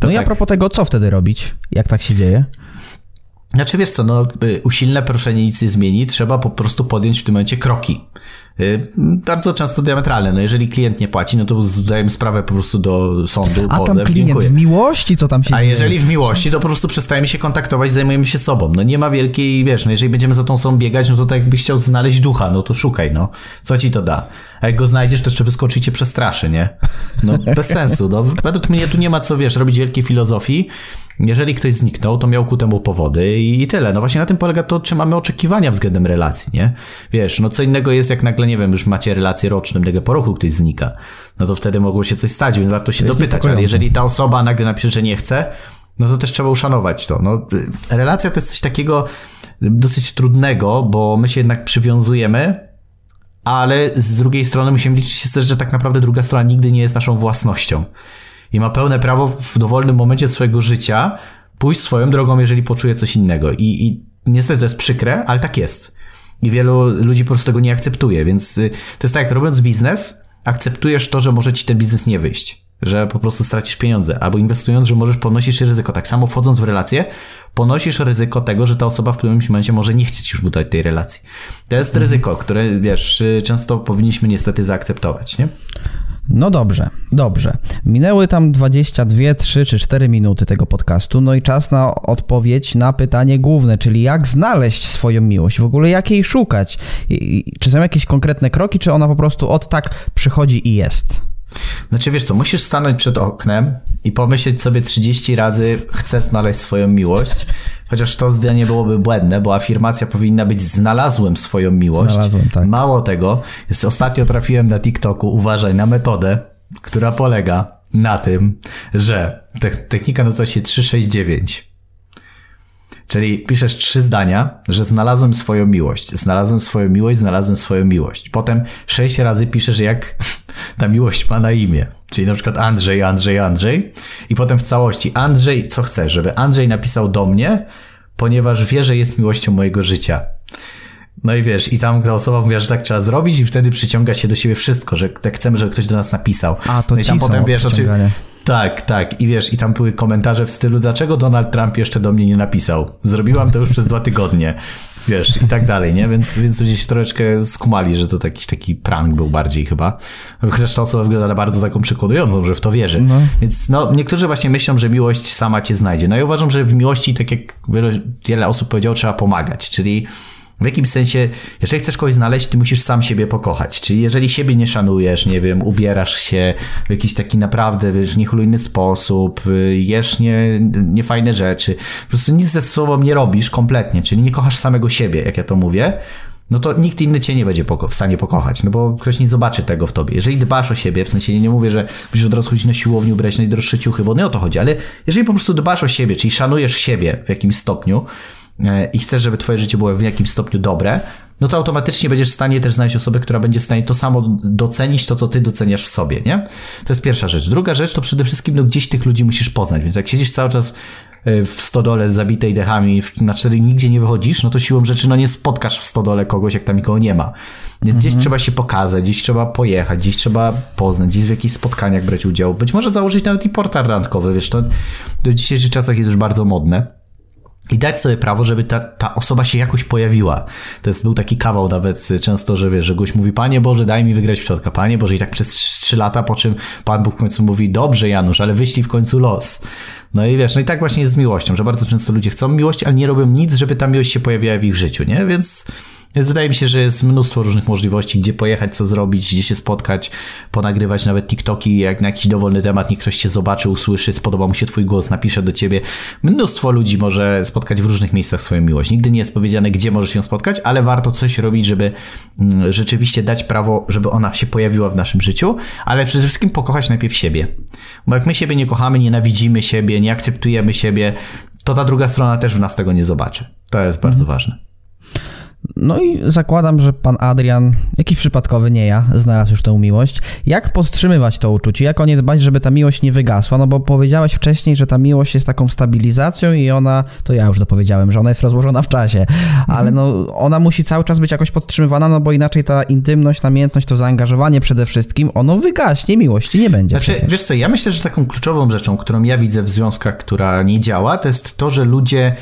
No i a tak. propos tego, co wtedy robić? Jak tak się dzieje? Znaczy wiesz co, no y, usilne proszenie nic nie zmieni, trzeba po prostu podjąć w tym momencie kroki. Y, bardzo często diametralne. No jeżeli klient nie płaci, no to zdajemy sprawę po prostu do sądu, A pozew, tam klient dziękuję. w miłości, co tam się A dzieje? jeżeli w miłości, to po prostu przestajemy się kontaktować, zajmujemy się sobą. No nie ma wielkiej, wiesz, no jeżeli będziemy za tą sobą biegać, no to tak jakbyś chciał znaleźć ducha, no to szukaj, no. Co ci to da? A jak go znajdziesz, to jeszcze wyskoczy i cię przestraszy, nie? No bez sensu. No, według mnie tu nie ma co, wiesz, robić wielkiej filozofii. Jeżeli ktoś zniknął, to miał ku temu powody i, tyle. No właśnie na tym polega to, czy mamy oczekiwania względem relacji, nie? Wiesz, no co innego jest, jak nagle, nie wiem, już macie relację roczną, nagle po roku ktoś znika. No to wtedy mogło się coś stać, więc warto się dopytać. Ale jeżeli ta osoba nagle napisze, że nie chce, no to też trzeba uszanować to. No, relacja to jest coś takiego dosyć trudnego, bo my się jednak przywiązujemy, ale z drugiej strony musimy liczyć się też, że tak naprawdę druga strona nigdy nie jest naszą własnością i ma pełne prawo w dowolnym momencie swojego życia pójść swoją drogą, jeżeli poczuje coś innego. I, i niestety to jest przykre, ale tak jest. I wielu ludzi po prostu tego nie akceptuje, więc y, to jest tak, jak robiąc biznes, akceptujesz to, że może ci ten biznes nie wyjść, że po prostu stracisz pieniądze, albo inwestując, że możesz ponosić ryzyko. Tak samo wchodząc w relację, ponosisz ryzyko tego, że ta osoba w którymś momencie może nie chcieć już budować tej relacji. To jest mhm. ryzyko, które, wiesz, y, często powinniśmy niestety zaakceptować, nie? No dobrze, dobrze. Minęły tam 22, 3 czy 4 minuty tego podcastu, no i czas na odpowiedź na pytanie główne, czyli jak znaleźć swoją miłość, w ogóle jak jej szukać. I, czy są jakieś konkretne kroki, czy ona po prostu od tak przychodzi i jest? Znaczy wiesz co, musisz stanąć przed oknem i pomyśleć sobie 30 razy chcę znaleźć swoją miłość, chociaż to zdanie byłoby błędne, bo afirmacja powinna być znalazłem swoją miłość. Znalazłem, tak. Mało tego, jest, ostatnio trafiłem na TikToku, uważaj, na metodę, która polega na tym, że technika nazywa się 369. Czyli piszesz trzy zdania, że znalazłem swoją miłość, znalazłem swoją miłość, znalazłem swoją miłość. Potem sześć razy piszesz, jak ta miłość ma na imię. Czyli na przykład Andrzej, Andrzej, Andrzej. I potem w całości Andrzej, co chcesz, żeby Andrzej napisał do mnie, ponieważ wie, że jest miłością mojego życia. No i wiesz, i tam ta osoba mówi, że tak trzeba zrobić i wtedy przyciąga się do siebie wszystko, że tak chcemy, żeby ktoś do nas napisał. A, to no i tam potem wiesz, oczy... przyciąganie. Tak, tak. I wiesz, i tam były komentarze w stylu, dlaczego Donald Trump jeszcze do mnie nie napisał? Zrobiłam to już przez dwa tygodnie. Wiesz, i tak dalej, nie? Więc, więc ludzie się troszeczkę skumali, że to jakiś taki prank był bardziej chyba. Chociaż ta osoba wygląda bardzo taką przekonującą, że w to wierzy. No. Więc no, niektórzy właśnie myślą, że miłość sama cię znajdzie. No i uważam, że w miłości, tak jak wiele, wiele osób powiedziało, trzeba pomagać. Czyli w jakimś sensie, jeżeli chcesz kogoś znaleźć, ty musisz sam siebie pokochać. Czyli jeżeli siebie nie szanujesz, nie wiem, ubierasz się w jakiś taki naprawdę, wiesz, niechlujny sposób, y, jesz nie, niefajne rzeczy, po prostu nic ze sobą nie robisz kompletnie, czyli nie kochasz samego siebie, jak ja to mówię, no to nikt inny cię nie będzie w stanie pokochać, no bo ktoś nie zobaczy tego w tobie. Jeżeli dbasz o siebie, w sensie nie mówię, że musisz od razu chodzić na siłownię, ubrać najdroższe ciuchy, bo nie o to chodzi, ale jeżeli po prostu dbasz o siebie, czyli szanujesz siebie w jakimś stopniu, i chcesz, żeby twoje życie było w jakimś stopniu dobre, no to automatycznie będziesz w stanie też znaleźć osobę, która będzie w stanie to samo docenić, to co ty doceniasz w sobie, nie? To jest pierwsza rzecz. Druga rzecz to przede wszystkim no, gdzieś tych ludzi musisz poznać, więc jak siedzisz cały czas e, w stodole z zabitej dechami, na cztery nigdzie nie wychodzisz, no to siłą rzeczy no nie spotkasz w stodole kogoś, jak tam nikogo nie ma. Więc mhm. gdzieś trzeba się pokazać, gdzieś trzeba pojechać, gdzieś trzeba poznać, gdzieś w jakichś spotkaniach brać udział. Być może założyć nawet i portal randkowy, wiesz, to w dzisiejszych czasach jest już bardzo modne i dać sobie prawo, żeby ta, ta osoba się jakoś pojawiła. To jest, był taki kawał nawet często, że wiesz, że goś mówi, Panie Boże, daj mi wygrać w środka, Panie Boże, i tak przez trzy lata, po czym Pan Bóg w końcu mówi, dobrze Janusz, ale wyślij w końcu los. No i wiesz, no i tak właśnie jest z miłością, że bardzo często ludzie chcą miłości, ale nie robią nic, żeby ta miłość się pojawiła w ich życiu, nie? Więc więc wydaje mi się, że jest mnóstwo różnych możliwości, gdzie pojechać, co zrobić, gdzie się spotkać, ponagrywać nawet TikToki, jak na jakiś dowolny temat, niech ktoś cię zobaczy, usłyszy, spodoba mu się twój głos, napisze do ciebie. Mnóstwo ludzi może spotkać w różnych miejscach swoją miłość. Nigdy nie jest powiedziane, gdzie możesz ją spotkać, ale warto coś robić, żeby mm, rzeczywiście dać prawo, żeby ona się pojawiła w naszym życiu, ale przede wszystkim pokochać najpierw siebie. Bo jak my siebie nie kochamy, nienawidzimy siebie, nie akceptujemy siebie, to ta druga strona też w nas tego nie zobaczy. To jest bardzo mhm. ważne. No i zakładam, że pan Adrian, jakiś przypadkowy, nie ja, znalazł już tę miłość. Jak powstrzymywać to uczucie? Jak o nie dbać, żeby ta miłość nie wygasła? No bo powiedziałeś wcześniej, że ta miłość jest taką stabilizacją i ona, to ja już dopowiedziałem, że ona jest rozłożona w czasie, ale mhm. no ona musi cały czas być jakoś podtrzymywana, no bo inaczej ta intymność, namiętność, to zaangażowanie przede wszystkim, ono wygaśnie, miłości nie będzie. Znaczy, przecież. wiesz co, ja myślę, że taką kluczową rzeczą, którą ja widzę w związkach, która nie działa, to jest to, że ludzie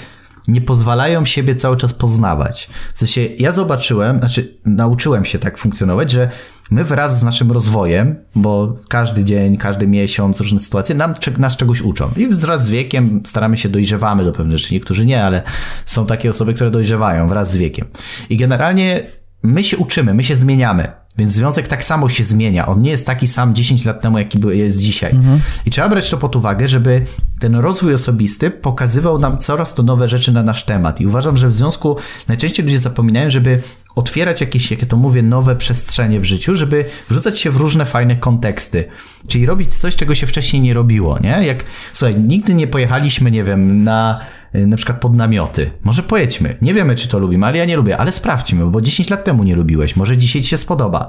nie pozwalają siebie cały czas poznawać. W sensie ja zobaczyłem, znaczy nauczyłem się tak funkcjonować, że my wraz z naszym rozwojem, bo każdy dzień, każdy miesiąc, różne sytuacje nam, nas czegoś uczą. I wraz z wiekiem staramy się dojrzewamy do pewnych rzeczy. Niektórzy nie, ale są takie osoby, które dojrzewają wraz z wiekiem. I generalnie my się uczymy, my się zmieniamy. Więc związek tak samo się zmienia. On nie jest taki sam 10 lat temu, jaki jest dzisiaj. Mhm. I trzeba brać to pod uwagę, żeby ten rozwój osobisty pokazywał nam coraz to nowe rzeczy na nasz temat. I uważam, że w związku najczęściej ludzie zapominają, żeby otwierać jakieś, jak ja to mówię, nowe przestrzenie w życiu, żeby wrzucać się w różne fajne konteksty. Czyli robić coś, czego się wcześniej nie robiło, nie? Jak, słuchaj, nigdy nie pojechaliśmy, nie wiem, na Y, na przykład pod namioty. Może pojedźmy. Nie wiemy, czy to lubimy, ale ja nie lubię, ale sprawdźmy, bo 10 lat temu nie lubiłeś. Może dzisiaj ci się spodoba.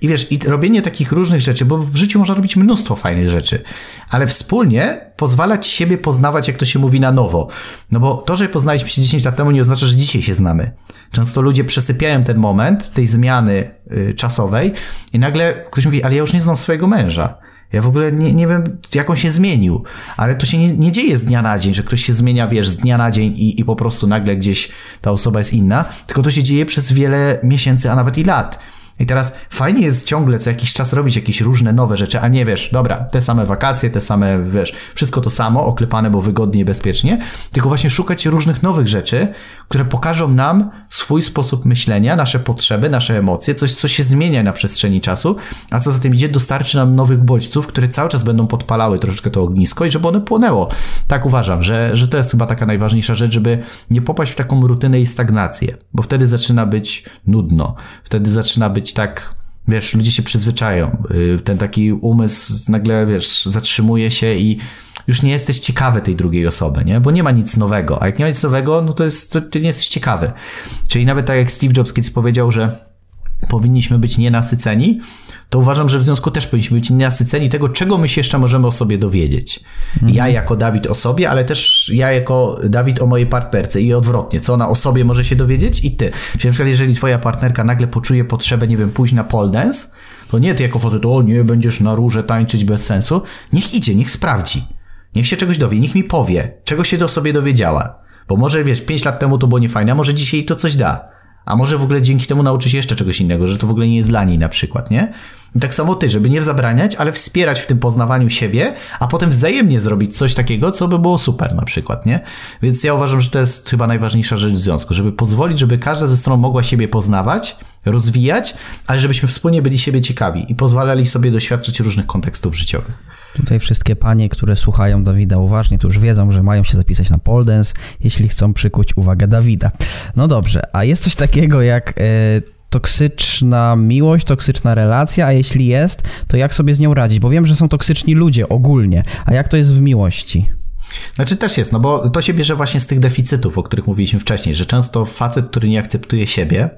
I wiesz, i robienie takich różnych rzeczy, bo w życiu można robić mnóstwo fajnych rzeczy, ale wspólnie pozwalać siebie poznawać, jak to się mówi, na nowo. No bo to, że poznaliśmy się 10 lat temu, nie oznacza, że dzisiaj się znamy. Często ludzie przesypiają ten moment tej zmiany y, czasowej i nagle ktoś mówi, ale ja już nie znam swojego męża. Ja w ogóle nie, nie wiem, jak on się zmienił, ale to się nie, nie dzieje z dnia na dzień, że ktoś się zmienia, wiesz, z dnia na dzień i, i po prostu nagle gdzieś ta osoba jest inna, tylko to się dzieje przez wiele miesięcy, a nawet i lat. I teraz fajnie jest ciągle co jakiś czas robić jakieś różne nowe rzeczy, a nie wiesz, dobra, te same wakacje, te same, wiesz, wszystko to samo, oklepane, bo wygodnie, bezpiecznie, tylko właśnie szukać różnych nowych rzeczy, które pokażą nam swój sposób myślenia, nasze potrzeby, nasze emocje, coś, co się zmienia na przestrzeni czasu, a co za tym idzie, dostarczy nam nowych bodźców, które cały czas będą podpalały troszeczkę to ognisko i żeby one płonęło. Tak uważam, że, że to jest chyba taka najważniejsza rzecz, żeby nie popaść w taką rutynę i stagnację, bo wtedy zaczyna być nudno, wtedy zaczyna być tak wiesz, ludzie się przyzwyczają. Y, ten taki umysł nagle, wiesz, zatrzymuje się i już nie jesteś ciekawy tej drugiej osoby, nie? Bo nie ma nic nowego. A jak nie ma nic nowego, no to, jest, to ty nie jesteś ciekawy. Czyli nawet tak jak Steve Jobs kiedyś powiedział, że powinniśmy być nienasyceni, to uważam, że w związku też powinniśmy być nienasyceni tego, czego my się jeszcze możemy o sobie dowiedzieć. Mhm. Ja jako Dawid o sobie, ale też ja jako Dawid o mojej partnerce i odwrotnie, co ona o sobie może się dowiedzieć i ty. Czyli na przykład jeżeli twoja partnerka nagle poczuje potrzebę, nie wiem, pójść na pole dance, to nie ty jako facet, o nie, będziesz na róże tańczyć bez sensu. Niech idzie, niech sprawdzi. Niech się czegoś dowie, niech mi powie, czego się do sobie dowiedziała. Bo może, wiesz, pięć lat temu to było niefajne, a może dzisiaj to coś da. A może w ogóle dzięki temu nauczy się jeszcze czegoś innego, że to w ogóle nie jest dla niej na przykład, nie? I tak samo ty, żeby nie zabraniać, ale wspierać w tym poznawaniu siebie, a potem wzajemnie zrobić coś takiego, co by było super na przykład, nie? Więc ja uważam, że to jest chyba najważniejsza rzecz w związku, żeby pozwolić, żeby każda ze stron mogła siebie poznawać, rozwijać, ale żebyśmy wspólnie byli siebie ciekawi i pozwalali sobie doświadczyć różnych kontekstów życiowych. Tutaj wszystkie panie, które słuchają Dawida uważnie, to już wiedzą, że mają się zapisać na Poldens, jeśli chcą przykuć uwagę Dawida. No dobrze, a jest coś takiego jak e, toksyczna miłość, toksyczna relacja, a jeśli jest, to jak sobie z nią radzić? Bo wiem, że są toksyczni ludzie ogólnie, a jak to jest w miłości? Znaczy też jest, no bo to się bierze właśnie z tych deficytów, o których mówiliśmy wcześniej, że często facet, który nie akceptuje siebie,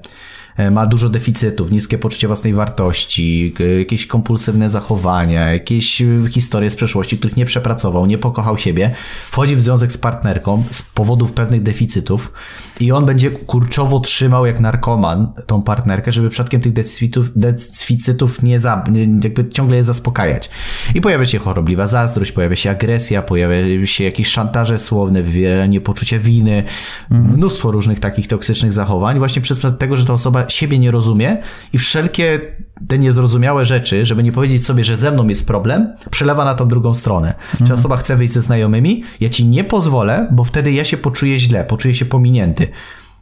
ma dużo deficytów, niskie poczucie własnej wartości, jakieś kompulsywne zachowania, jakieś e, historie z przeszłości, których nie przepracował, nie pokochał siebie, wchodzi w związek z partnerką z powodów pewnych deficytów i on będzie kurczowo trzymał jak narkoman tą partnerkę, żeby przypadkiem tych deficytów, deficytów nie, za, jakby ciągle je zaspokajać. I pojawia się chorobliwa zazdrość, pojawia się agresja, pojawia się jakieś szantaże słowne, wywieranie poczucia winy, mhm. mnóstwo różnych takich toksycznych zachowań, właśnie przez tego, że ta osoba siebie nie rozumie i wszelkie te niezrozumiałe rzeczy, żeby nie powiedzieć sobie, że ze mną jest problem, przelewa na tą drugą stronę. Mhm. Czy osoba chce wyjść ze znajomymi, ja ci nie pozwolę, bo wtedy ja się poczuję źle, poczuję się pominięty.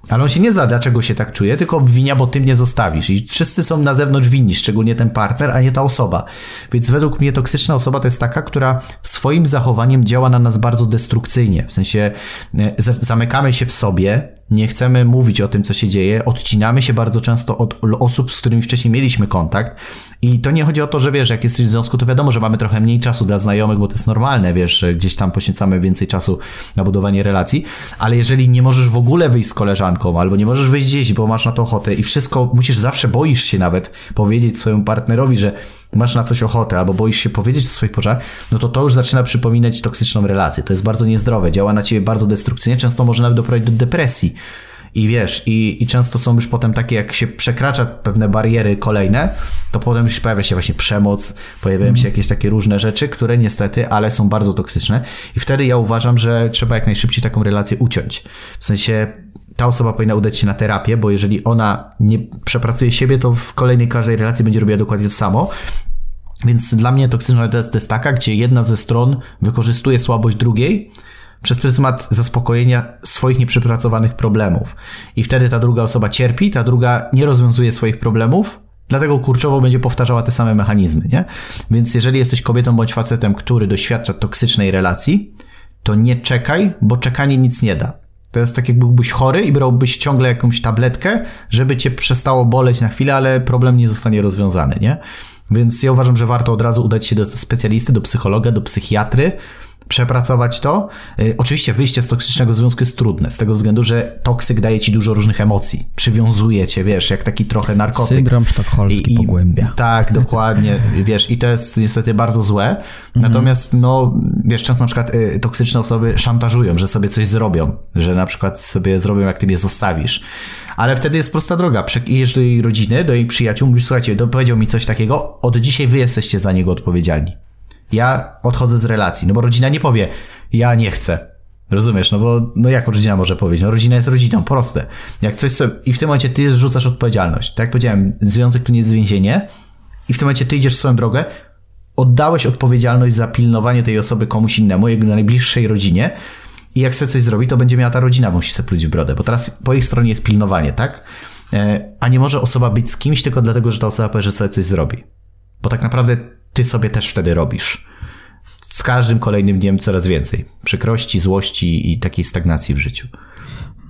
Ale on się nie zna, dlaczego się tak czuje, tylko obwinia, bo ty mnie zostawisz. I wszyscy są na zewnątrz winni, szczególnie ten partner, a nie ta osoba. Więc według mnie toksyczna osoba to jest taka, która swoim zachowaniem działa na nas bardzo destrukcyjnie. W sensie e, zamykamy się w sobie, nie chcemy mówić o tym, co się dzieje, odcinamy się bardzo często od osób, z którymi wcześniej mieliśmy kontakt. I to nie chodzi o to, że wiesz, jak jesteś w związku, to wiadomo, że mamy trochę mniej czasu dla znajomych, bo to jest normalne, wiesz, gdzieś tam poświęcamy więcej czasu na budowanie relacji, ale jeżeli nie możesz w ogóle wyjść z koleżanką, albo nie możesz wyjść gdzieś, bo masz na to ochotę i wszystko, musisz zawsze, boisz się nawet powiedzieć swojemu partnerowi, że masz na coś ochotę, albo boisz się powiedzieć o swoich potrzebach, no to to już zaczyna przypominać toksyczną relację. To jest bardzo niezdrowe, działa na ciebie bardzo destrukcyjnie, często może nawet doprowadzić do depresji. I wiesz, i, i często są już potem takie, jak się przekracza pewne bariery kolejne, to potem już pojawia się właśnie przemoc, pojawiają się jakieś takie różne rzeczy, które niestety, ale są bardzo toksyczne. I wtedy ja uważam, że trzeba jak najszybciej taką relację uciąć. W sensie ta osoba powinna udać się na terapię, bo jeżeli ona nie przepracuje siebie, to w kolejnej każdej relacji będzie robiła dokładnie to samo. Więc dla mnie toksyczna to jest taka, gdzie jedna ze stron wykorzystuje słabość drugiej, przez pryzmat zaspokojenia swoich nieprzepracowanych problemów. I wtedy ta druga osoba cierpi, ta druga nie rozwiązuje swoich problemów, dlatego kurczowo będzie powtarzała te same mechanizmy, nie? Więc jeżeli jesteś kobietą bądź facetem, który doświadcza toksycznej relacji, to nie czekaj, bo czekanie nic nie da. To jest tak, jak byłbyś chory i brałbyś ciągle jakąś tabletkę, żeby cię przestało boleć na chwilę, ale problem nie zostanie rozwiązany, nie? Więc ja uważam, że warto od razu udać się do specjalisty, do psychologa, do psychiatry, przepracować to. Y, oczywiście wyjście z toksycznego związku jest trudne, z tego względu, że toksyk daje ci dużo różnych emocji. Przywiązuje cię, wiesz, jak taki trochę narkotyk. Syndrom sztokholmski I, pogłębia. Tak, dokładnie, wiesz, i to jest niestety bardzo złe. Mhm. Natomiast, no, wiesz, często na przykład y, toksyczne osoby szantażują, że sobie coś zrobią, że na przykład sobie zrobią, jak ty mnie zostawisz. Ale wtedy jest prosta droga. Przyjeżdżasz do jej rodziny, do jej przyjaciół, mówisz, słuchajcie, powiedział mi coś takiego, od dzisiaj wy jesteście za niego odpowiedzialni ja odchodzę z relacji. No bo rodzina nie powie, ja nie chcę. Rozumiesz, no bo no jak rodzina może powiedzieć? No rodzina jest rodziną, proste. Jak coś sobie, i w tym momencie ty zrzucasz odpowiedzialność. Tak jak powiedziałem, związek to nie jest więzienie i w tym momencie ty idziesz swoją drogę, oddałeś odpowiedzialność za pilnowanie tej osoby komuś innemu, jego najbliższej rodzinie i jak chce coś zrobić, to będzie miała ta rodzina, musi sobie pluć w brodę, bo teraz po ich stronie jest pilnowanie, tak? E, a nie może osoba być z kimś tylko dlatego, że ta osoba powie, że sobie coś zrobi. Bo tak naprawdę ty sobie też wtedy robisz. Z każdym kolejnym dniem coraz więcej. Przykrości, złości i takiej stagnacji w życiu.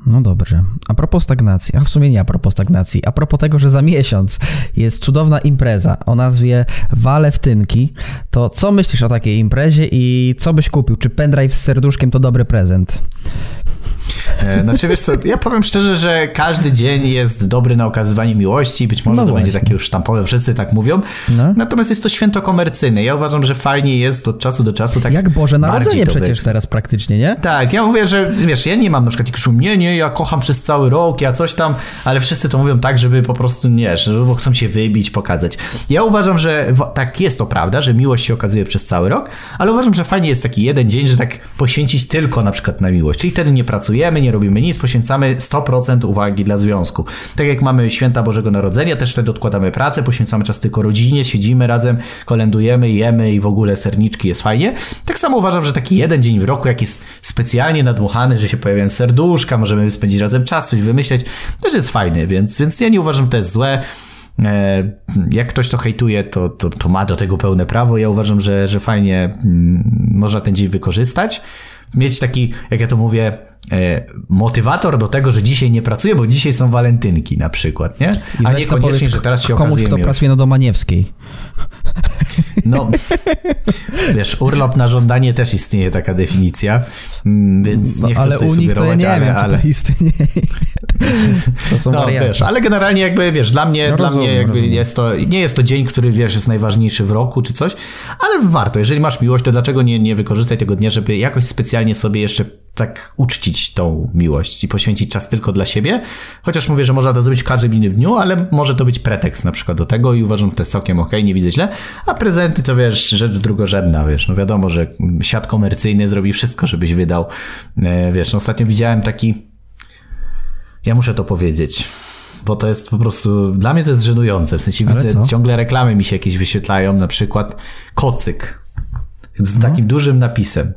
No dobrze. A propos stagnacji, a w sumie nie a propos stagnacji, a propos tego, że za miesiąc jest cudowna impreza o nazwie Wale Wtynki, to co myślisz o takiej imprezie i co byś kupił? Czy pendrive z serduszkiem to dobry prezent? Znaczy wiesz co, ja powiem szczerze, że każdy dzień jest dobry na okazywanie miłości, być może no to będzie takie już sztampowe, wszyscy tak mówią. No. Natomiast jest to święto komercyjne. Ja uważam, że fajnie jest od czasu do czasu tak Jak Boże Narodzenie przecież teraz praktycznie, nie? Tak, ja mówię, że wiesz, ja nie mam na przykład szum, nie, nie, ja kocham przez cały rok, ja coś tam, ale wszyscy to mówią tak, żeby po prostu, nie, bo chcą się wybić, pokazać. Ja uważam, że tak jest to prawda, że miłość się okazuje przez cały rok, ale uważam, że fajnie jest taki jeden dzień, że tak poświęcić tylko na przykład na miłość, czyli wtedy nie pracujemy, nie robimy nic, poświęcamy 100% uwagi dla związku. Tak jak mamy święta Bożego Narodzenia, też wtedy odkładamy pracę, poświęcamy czas tylko rodzinie, siedzimy razem, kolendujemy, jemy i w ogóle serniczki jest fajnie. Tak samo uważam, że taki jeden dzień w roku, jak jest specjalnie nadmuchany, że się pojawiają serduszka, możemy spędzić razem czas, coś wymyśleć, też jest fajny, więc, więc ja nie uważam, że to jest złe. E, jak ktoś to hejtuje, to, to, to ma do tego pełne prawo. Ja uważam, że, że fajnie mm, można ten dzień wykorzystać. Mieć taki, jak ja to mówię, E, motywator do tego, że dzisiaj nie pracuję, bo dzisiaj są walentynki na przykład, nie? A niekoniecznie, że teraz się komuś, okazuje kto pracuje na Domaniewskiej. No, wiesz, urlop na żądanie też istnieje taka definicja, mm, więc no, nie chcę ale tutaj sugerować, ja nie ale, wiem, ale... to istnieje. To są no, wiesz, ale generalnie jakby, wiesz, dla mnie, no, dla rozumiem, mnie jakby rozumiem. jest to, nie jest to dzień, który, wiesz, jest najważniejszy w roku czy coś, ale warto, jeżeli masz miłość, to dlaczego nie, nie wykorzystaj tego dnia, żeby jakoś specjalnie sobie jeszcze tak uczcić tą miłość i poświęcić czas tylko dla siebie. Chociaż mówię, że można to zrobić w każdym innym dniu, ale może to być pretekst na przykład do tego i uważam, że to jest całkiem okej, okay, nie widzę źle. A prezenty to wiesz, rzecz drugorzędna, wiesz. No wiadomo, że świat komercyjny zrobi wszystko, żebyś wydał. E, wiesz, no ostatnio widziałem taki. Ja muszę to powiedzieć bo to jest po prostu, dla mnie to jest żenujące, w sensie Ale widzę, co? ciągle reklamy mi się jakieś wyświetlają, na przykład kocyk, z no. takim dużym napisem.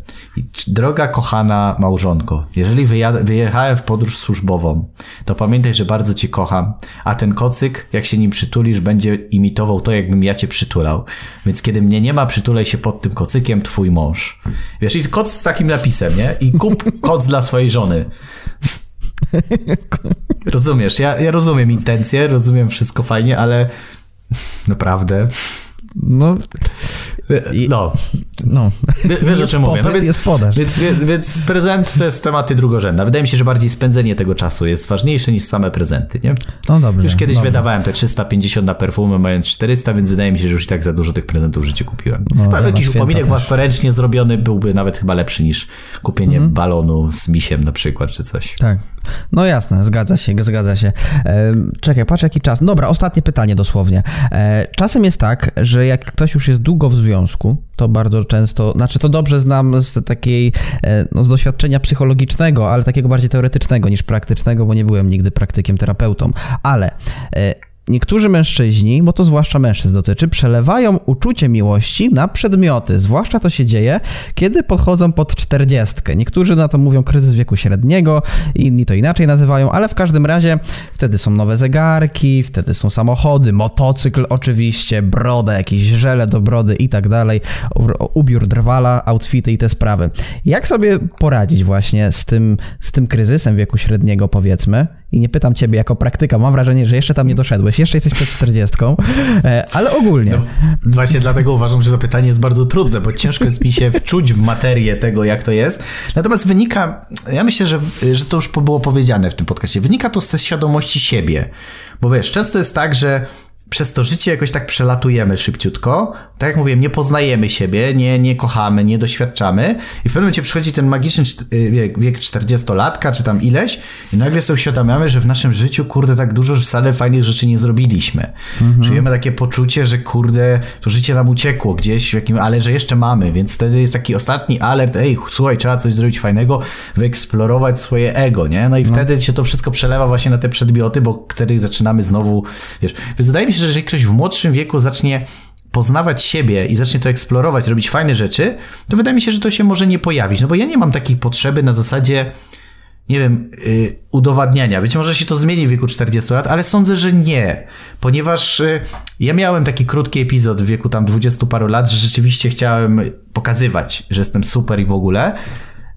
Droga kochana małżonko, jeżeli wyjechałem w podróż służbową, to pamiętaj, że bardzo cię kocham, a ten kocyk, jak się nim przytulisz, będzie imitował to, jakbym ja cię przytulał. Więc kiedy mnie nie ma, przytulaj się pod tym kocykiem twój mąż. Wiesz, i koc z takim napisem, nie? I kup koc dla swojej żony. Rozumiesz, ja, ja rozumiem intencje, rozumiem wszystko fajnie, ale naprawdę... No, no. No. Wiesz o czym mówię. No więc, jest podaż. Więc, więc, więc, prezent to jest tematy drugorzędne. Wydaje mi się, że bardziej spędzenie tego czasu jest ważniejsze niż same prezenty, nie? No dobrze. Już kiedyś dobrze. wydawałem te 350 na perfumy, mając 400, więc wydaje mi się, że już i tak za dużo tych prezentów w życiu kupiłem. No, Ale jakiś upominek własnoręcznie zrobiony byłby nawet chyba lepszy niż kupienie mhm. balonu z misiem na przykład, czy coś. Tak. No jasne, zgadza się, zgadza się. Czekaj, patrz jaki czas. Dobra, ostatnie pytanie dosłownie. E, czasem jest tak, że jak ktoś już jest długo w związku, to bardzo często, znaczy to dobrze znam z takiej, e, no, z doświadczenia psychologicznego, ale takiego bardziej teoretycznego niż praktycznego, bo nie byłem nigdy praktykiem, terapeutą, ale Niektórzy mężczyźni, bo to zwłaszcza mężczyzn dotyczy, przelewają uczucie miłości na przedmioty. Zwłaszcza to się dzieje, kiedy podchodzą pod czterdziestkę. Niektórzy na to mówią kryzys wieku średniego, inni to inaczej nazywają, ale w każdym razie wtedy są nowe zegarki, wtedy są samochody, motocykl oczywiście, broda, jakieś żele do brody i tak dalej, ubiór drwala, outfity i te sprawy. Jak sobie poradzić właśnie z tym, z tym kryzysem wieku średniego powiedzmy? I nie pytam ciebie jako praktyka, mam wrażenie, że jeszcze tam nie doszedłeś, jeszcze jesteś przed 40, e, ale ogólnie. No, właśnie dlatego uważam, że to pytanie jest bardzo trudne, bo ciężko jest mi się wczuć w materię tego, jak to jest. Natomiast wynika, ja myślę, że, że to już było powiedziane w tym podcaście, wynika to ze świadomości siebie. Bo wiesz, często jest tak, że przez to życie jakoś tak przelatujemy szybciutko. Tak jak mówiłem, nie poznajemy siebie, nie, nie kochamy, nie doświadczamy i w pewnym momencie przychodzi ten magiczny y, wiek, wiek 40-latka, czy tam ileś i nagle sobie uświadamiamy, że w naszym życiu, kurde, tak dużo wcale fajnych rzeczy nie zrobiliśmy. Mhm. Czujemy takie poczucie, że kurde, to życie nam uciekło gdzieś, w jakim, ale że jeszcze mamy, więc wtedy jest taki ostatni alert, ej, słuchaj, trzeba coś zrobić fajnego, wyeksplorować swoje ego, nie? No i no. wtedy się to wszystko przelewa właśnie na te przedmioty, bo wtedy zaczynamy znowu, wiesz, więc wydaje mi się, że jeżeli ktoś w młodszym wieku zacznie poznawać siebie i zacznie to eksplorować, robić fajne rzeczy, to wydaje mi się, że to się może nie pojawić. No bo ja nie mam takiej potrzeby na zasadzie, nie wiem, yy, udowadniania. Być może się to zmieni w wieku 40 lat, ale sądzę, że nie. Ponieważ yy, ja miałem taki krótki epizod w wieku tam 20 paru lat, że rzeczywiście chciałem pokazywać, że jestem super i w ogóle.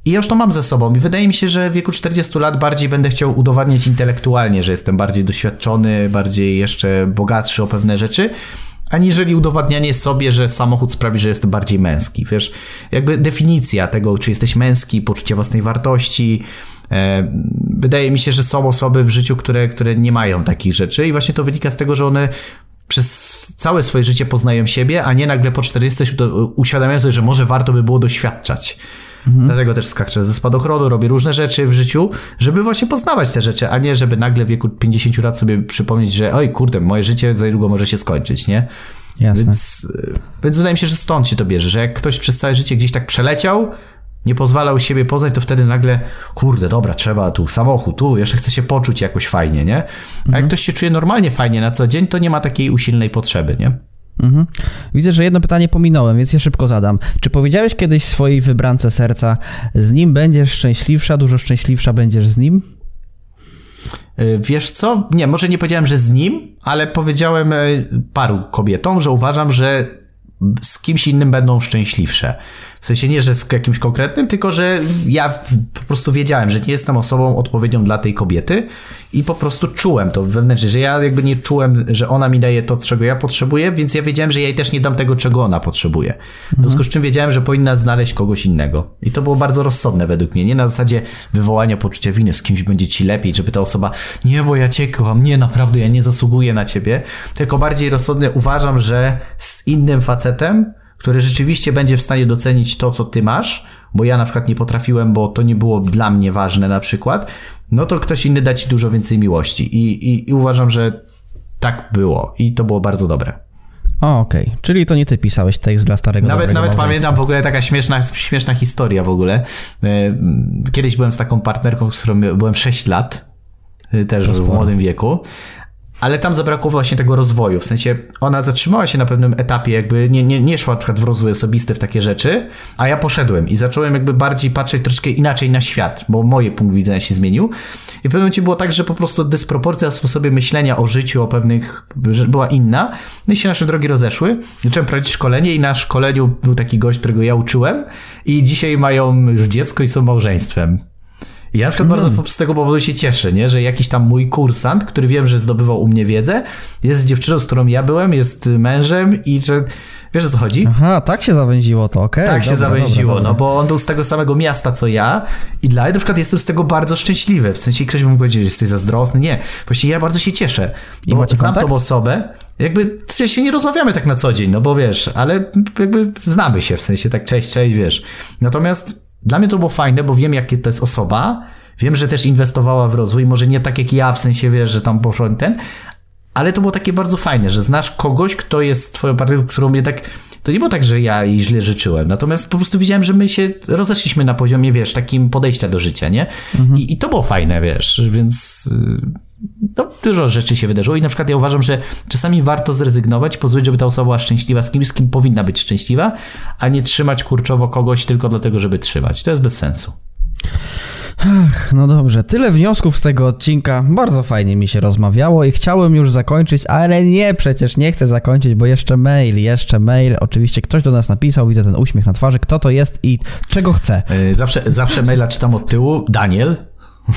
I już to mam ze sobą. I wydaje mi się, że w wieku 40 lat bardziej będę chciał udowadniać intelektualnie, że jestem bardziej doświadczony, bardziej jeszcze bogatszy o pewne rzeczy, aniżeli udowadnianie sobie, że samochód sprawi, że jestem bardziej męski. Wiesz, jakby definicja tego, czy jesteś męski, poczucie własnej wartości. E, wydaje mi się, że są osoby w życiu, które, które nie mają takich rzeczy i właśnie to wynika z tego, że one przez całe swoje życie poznają siebie, a nie nagle po 40 uświadamiają sobie, że może warto by było doświadczać. Mhm. Dlatego też skaczę ze spadochronu, robię różne rzeczy w życiu, żeby właśnie poznawać te rzeczy, a nie żeby nagle w wieku 50 lat sobie przypomnieć, że oj kurde, moje życie za niedługo może się skończyć, nie? Jasne. Więc, więc wydaje mi się, że stąd się to bierze, że jak ktoś przez całe życie gdzieś tak przeleciał, nie pozwalał siebie poznać, to wtedy nagle, kurde, dobra, trzeba tu samochód, tu, jeszcze chce się poczuć jakoś fajnie, nie? A mhm. jak ktoś się czuje normalnie fajnie na co dzień, to nie ma takiej usilnej potrzeby, nie? Mhm. Widzę, że jedno pytanie pominąłem, więc je szybko zadam. Czy powiedziałeś kiedyś swojej wybrance serca, z nim będziesz szczęśliwsza, dużo szczęśliwsza będziesz z nim? E, wiesz co? Nie, może nie powiedziałem, że z nim, ale powiedziałem e, paru kobietom, że uważam, że z kimś innym będą szczęśliwsze. W sensie nie, że z jakimś konkretnym, tylko że ja po prostu wiedziałem, że nie jestem osobą odpowiednią dla tej kobiety i po prostu czułem to wewnętrznie, że ja jakby nie czułem, że ona mi daje to, czego ja potrzebuję, więc ja wiedziałem, że ja jej też nie dam tego, czego ona potrzebuje. W związku z czym wiedziałem, że powinna znaleźć kogoś innego. I to było bardzo rozsądne według mnie. Nie na zasadzie wywołania poczucia winy, z kimś będzie ci lepiej, żeby ta osoba, nie, bo ja cię kocham, nie, naprawdę, ja nie zasługuję na ciebie, tylko bardziej rozsądnie uważam, że z innym facetem który rzeczywiście będzie w stanie docenić to, co ty masz, bo ja na przykład nie potrafiłem, bo to nie było dla mnie ważne na przykład, no to ktoś inny da ci dużo więcej miłości. I, i, i uważam, że tak było i to było bardzo dobre. O, okej. Okay. Czyli to nie ty pisałeś tekst dla starego Nawet, nawet pamiętam w ogóle taka śmieszna, śmieszna historia w ogóle. E, kiedyś byłem z taką partnerką, z którą byłem 6 lat, e, też w młodym wieku. Ale tam zabrakło właśnie tego rozwoju, w sensie ona zatrzymała się na pewnym etapie, jakby nie, nie, nie szła na przykład w rozwój osobisty w takie rzeczy, a ja poszedłem i zacząłem jakby bardziej patrzeć troszkę inaczej na świat, bo moje punkt widzenia się zmienił. I w pewnym momencie było tak, że po prostu dysproporcja w sposobie myślenia o życiu, o pewnych, była inna. No i się nasze drogi rozeszły. Zacząłem prowadzić szkolenie i na szkoleniu był taki gość, którego ja uczyłem i dzisiaj mają już dziecko i są małżeństwem. Ja na przykład mm. bardzo z tego powodu się cieszę, nie? że jakiś tam mój kursant, który wiem, że zdobywał u mnie wiedzę, jest dziewczyną, z którą ja byłem, jest mężem i że Wiesz o co chodzi? Aha, tak się zawęziło to, okej. Okay, tak dobra, się zawęziło, dobra, dobra. no bo on był z tego samego miasta co ja i dla mnie na przykład jestem z tego bardzo szczęśliwy. W sensie ktoś by mógł powiedzieć, że jesteś zazdrosny. Nie, właściwie ja bardzo się cieszę, I bo znam kontakt? tą osobę, jakby się nie rozmawiamy tak na co dzień, no bo wiesz, ale jakby znamy się, w sensie tak cześć, cześć, wiesz. Natomiast dla mnie to było fajne, bo wiem, jakie to jest osoba. Wiem, że też inwestowała w rozwój, może nie tak jak ja, w sensie wiesz, że tam poszło ten, ale to było takie bardzo fajne, że znasz kogoś, kto jest twoją partnerką, którą mnie tak. To nie było tak, że ja jej źle życzyłem, natomiast po prostu widziałem, że my się rozeszliśmy na poziomie, wiesz, takim podejścia do życia, nie? Mhm. I, I to było fajne, wiesz, więc no, dużo rzeczy się wydarzyło i na przykład ja uważam, że czasami warto zrezygnować, pozwolić, żeby ta osoba była szczęśliwa z kimś, z kim powinna być szczęśliwa, a nie trzymać kurczowo kogoś tylko dlatego, żeby trzymać. To jest bez sensu. Ach, no dobrze, tyle wniosków z tego odcinka. Bardzo fajnie mi się rozmawiało i chciałem już zakończyć, ale nie, przecież nie chcę zakończyć, bo jeszcze mail, jeszcze mail. Oczywiście ktoś do nas napisał, widzę ten uśmiech na twarzy, kto to jest i czego chce. Zawsze, zawsze maila czytam od tyłu. Daniel,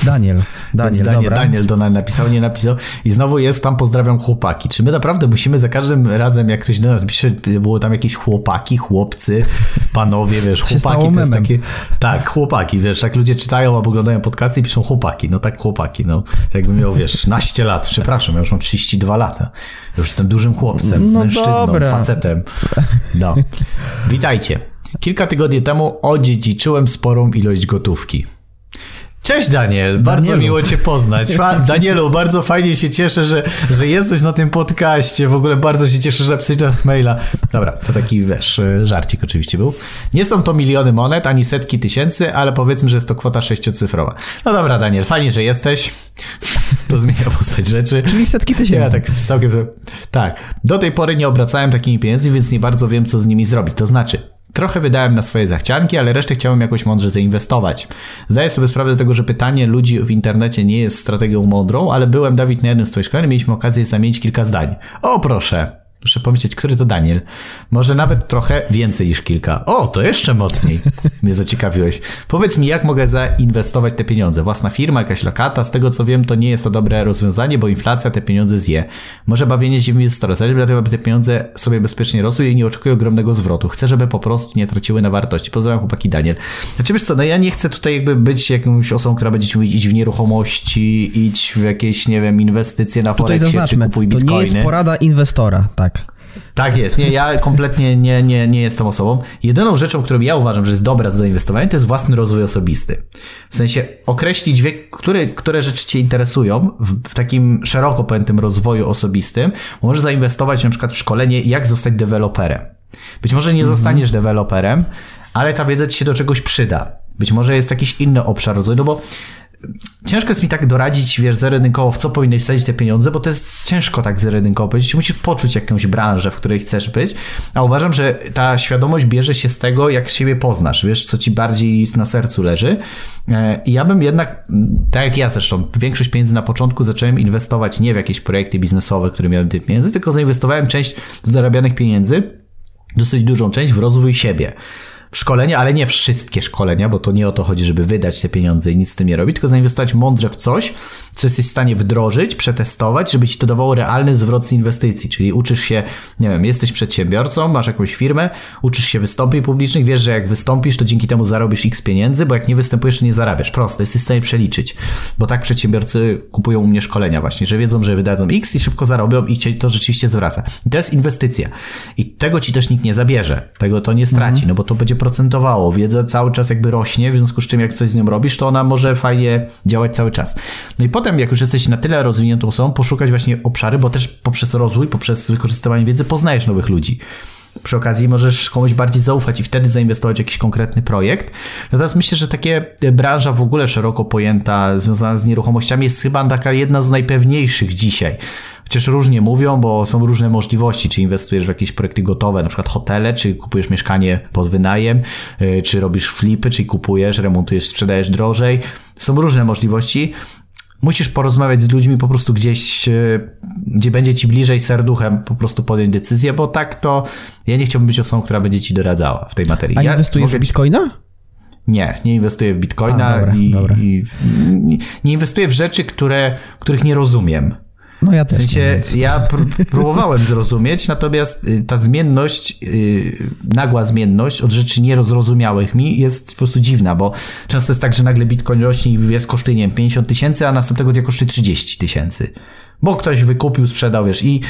Daniel, Daniel, Daniel, dobra. Daniel do nas napisał, nie napisał. I znowu jest tam, pozdrawiam chłopaki. Czy my naprawdę musimy za każdym razem, jak ktoś do nas pisze, było tam jakieś chłopaki, chłopcy, panowie, wiesz, chłopaki to jest takie... Tak, chłopaki, wiesz, tak ludzie czytają albo oglądają podcasty i piszą chłopaki. No tak, chłopaki, no. Tak jakbym miał, wiesz, naście lat. Przepraszam, ja już mam 32 lata. Już jestem dużym chłopcem, No mężczyzną, dobra. facetem. No. Witajcie. Kilka tygodni temu odziedziczyłem sporą ilość gotówki. Cześć Daniel, bardzo Danielu. miło Cię poznać. Danielu, bardzo fajnie się cieszę, że, że jesteś na tym podcaście. W ogóle bardzo się cieszę, że napisałeś maila. Dobra, to taki wiesz, żarcik oczywiście był. Nie są to miliony monet, ani setki tysięcy, ale powiedzmy, że jest to kwota sześciocyfrowa. No dobra, Daniel, fajnie, że jesteś. To zmienia postać rzeczy. Czyli setki tysięcy. Ja tak całkiem. Tak. Do tej pory nie obracałem takimi pieniędzmi, więc nie bardzo wiem, co z nimi zrobić. To znaczy, trochę wydałem na swoje zachcianki, ale resztę chciałem jakoś mądrze zainwestować. Zdaję sobie sprawę z tego, że pytanie ludzi w internecie nie jest strategią mądrą, ale byłem, Dawid, na jednym z twoich szkoleń, mieliśmy okazję zamienić kilka zdań. O, proszę. Muszę pomyśleć, który to Daniel. Może nawet trochę więcej niż kilka. O, to jeszcze mocniej mnie zaciekawiłeś. Powiedz mi, jak mogę zainwestować te pieniądze? Własna firma, jakaś lokata? Z tego co wiem, to nie jest to dobre rozwiązanie, bo inflacja te pieniądze zje. Może bawienie się w inwestora, dlatego aby te pieniądze sobie bezpiecznie rosły i nie oczekuję ogromnego zwrotu. Chcę, żeby po prostu nie traciły na wartości. Pozdrawiam chłopaki Daniel. Znaczy wiesz co, no ja nie chcę tutaj jakby być jakąś osobą, która będzie ci mówić idź w nieruchomości, idź w jakieś, nie wiem, inwestycje na Tutaj Forexie, czy kupuj to bitcoiny. nie jest porada inwestora, tak. Tak jest. Nie, ja kompletnie nie, nie, nie jestem osobą. Jedyną rzeczą, którą ja uważam, że jest dobra do zainwestowania, to jest własny rozwój osobisty. W sensie określić wiek, które, które rzeczy Cię interesują w, w takim szeroko pojętym rozwoju osobistym. Możesz zainwestować na przykład w szkolenie, jak zostać deweloperem. Być może nie zostaniesz deweloperem, ale ta wiedza Ci się do czegoś przyda. Być może jest jakiś inny obszar rozwoju, no bo ciężko jest mi tak doradzić, wiesz, zerodynkowo, w co powinieneś wsadzić te pieniądze, bo to jest ciężko tak zerodynkowo powiedzieć. Musisz poczuć jakąś branżę, w której chcesz być, a uważam, że ta świadomość bierze się z tego, jak siebie poznasz, wiesz, co ci bardziej na sercu leży. E, I ja bym jednak, tak jak ja zresztą, większość pieniędzy na początku zacząłem inwestować nie w jakieś projekty biznesowe, które miałem tych pieniędzy, tylko zainwestowałem część zarabianych pieniędzy, dosyć dużą część w rozwój siebie szkolenia, ale nie wszystkie szkolenia, bo to nie o to chodzi, żeby wydać te pieniądze i nic z tym nie robić, tylko zainwestować mądrze w coś, co jesteś w stanie wdrożyć, przetestować, żeby ci to dawało realny zwrot z inwestycji. Czyli uczysz się, nie wiem, jesteś przedsiębiorcą, masz jakąś firmę, uczysz się wystąpień publicznych, wiesz, że jak wystąpisz, to dzięki temu zarobisz x pieniędzy, bo jak nie występujesz, to nie zarabiasz. Proste, jesteś w stanie przeliczyć. Bo tak przedsiębiorcy kupują u mnie szkolenia właśnie, że wiedzą, że wydadzą x i szybko zarobią i cię to rzeczywiście zwraca. I to jest inwestycja. I tego ci też nikt nie zabierze. Tego to nie straci, no bo to będzie procentowało. Wiedza cały czas jakby rośnie, w związku z czym jak coś z nią robisz, to ona może fajnie działać cały czas. No i potem, jak już jesteś na tyle rozwiniętą osobą, poszukać właśnie obszary, bo też poprzez rozwój, poprzez wykorzystywanie wiedzy poznajesz nowych ludzi. Przy okazji możesz komuś bardziej zaufać i wtedy zainwestować w jakiś konkretny projekt. Natomiast myślę, że takie branża w ogóle szeroko pojęta, związana z nieruchomościami, jest chyba taka jedna z najpewniejszych dzisiaj. Chociaż różnie mówią, bo są różne możliwości, czy inwestujesz w jakieś projekty gotowe, na przykład hotele, czy kupujesz mieszkanie pod wynajem, yy, czy robisz flipy, czyli kupujesz, remontujesz, sprzedajesz drożej. Są różne możliwości. Musisz porozmawiać z ludźmi po prostu gdzieś, yy, gdzie będzie ci bliżej serduchem po prostu podjąć decyzję, bo tak to ja nie chciałbym być osobą, która będzie ci doradzała w tej materii. A ja inwestujesz mogę w bitcoina? nie, nie inwestuję w bitcoina A, dobra, i, dobra. i nie, nie inwestuję w rzeczy, które, których nie rozumiem. No ja W też. sensie nie, więc- ja pr- próbowałem zrozumieć, natomiast y, ta zmienność, y, nagła zmienność od rzeczy nierozrozumiałych mi jest po prostu dziwna, bo często jest tak, że nagle bitcoin rośnie i jest nie wiem, 50 tysięcy, a następnego dnia kosztuje 30 tysięcy. Bo ktoś wykupił, sprzedał, wiesz, i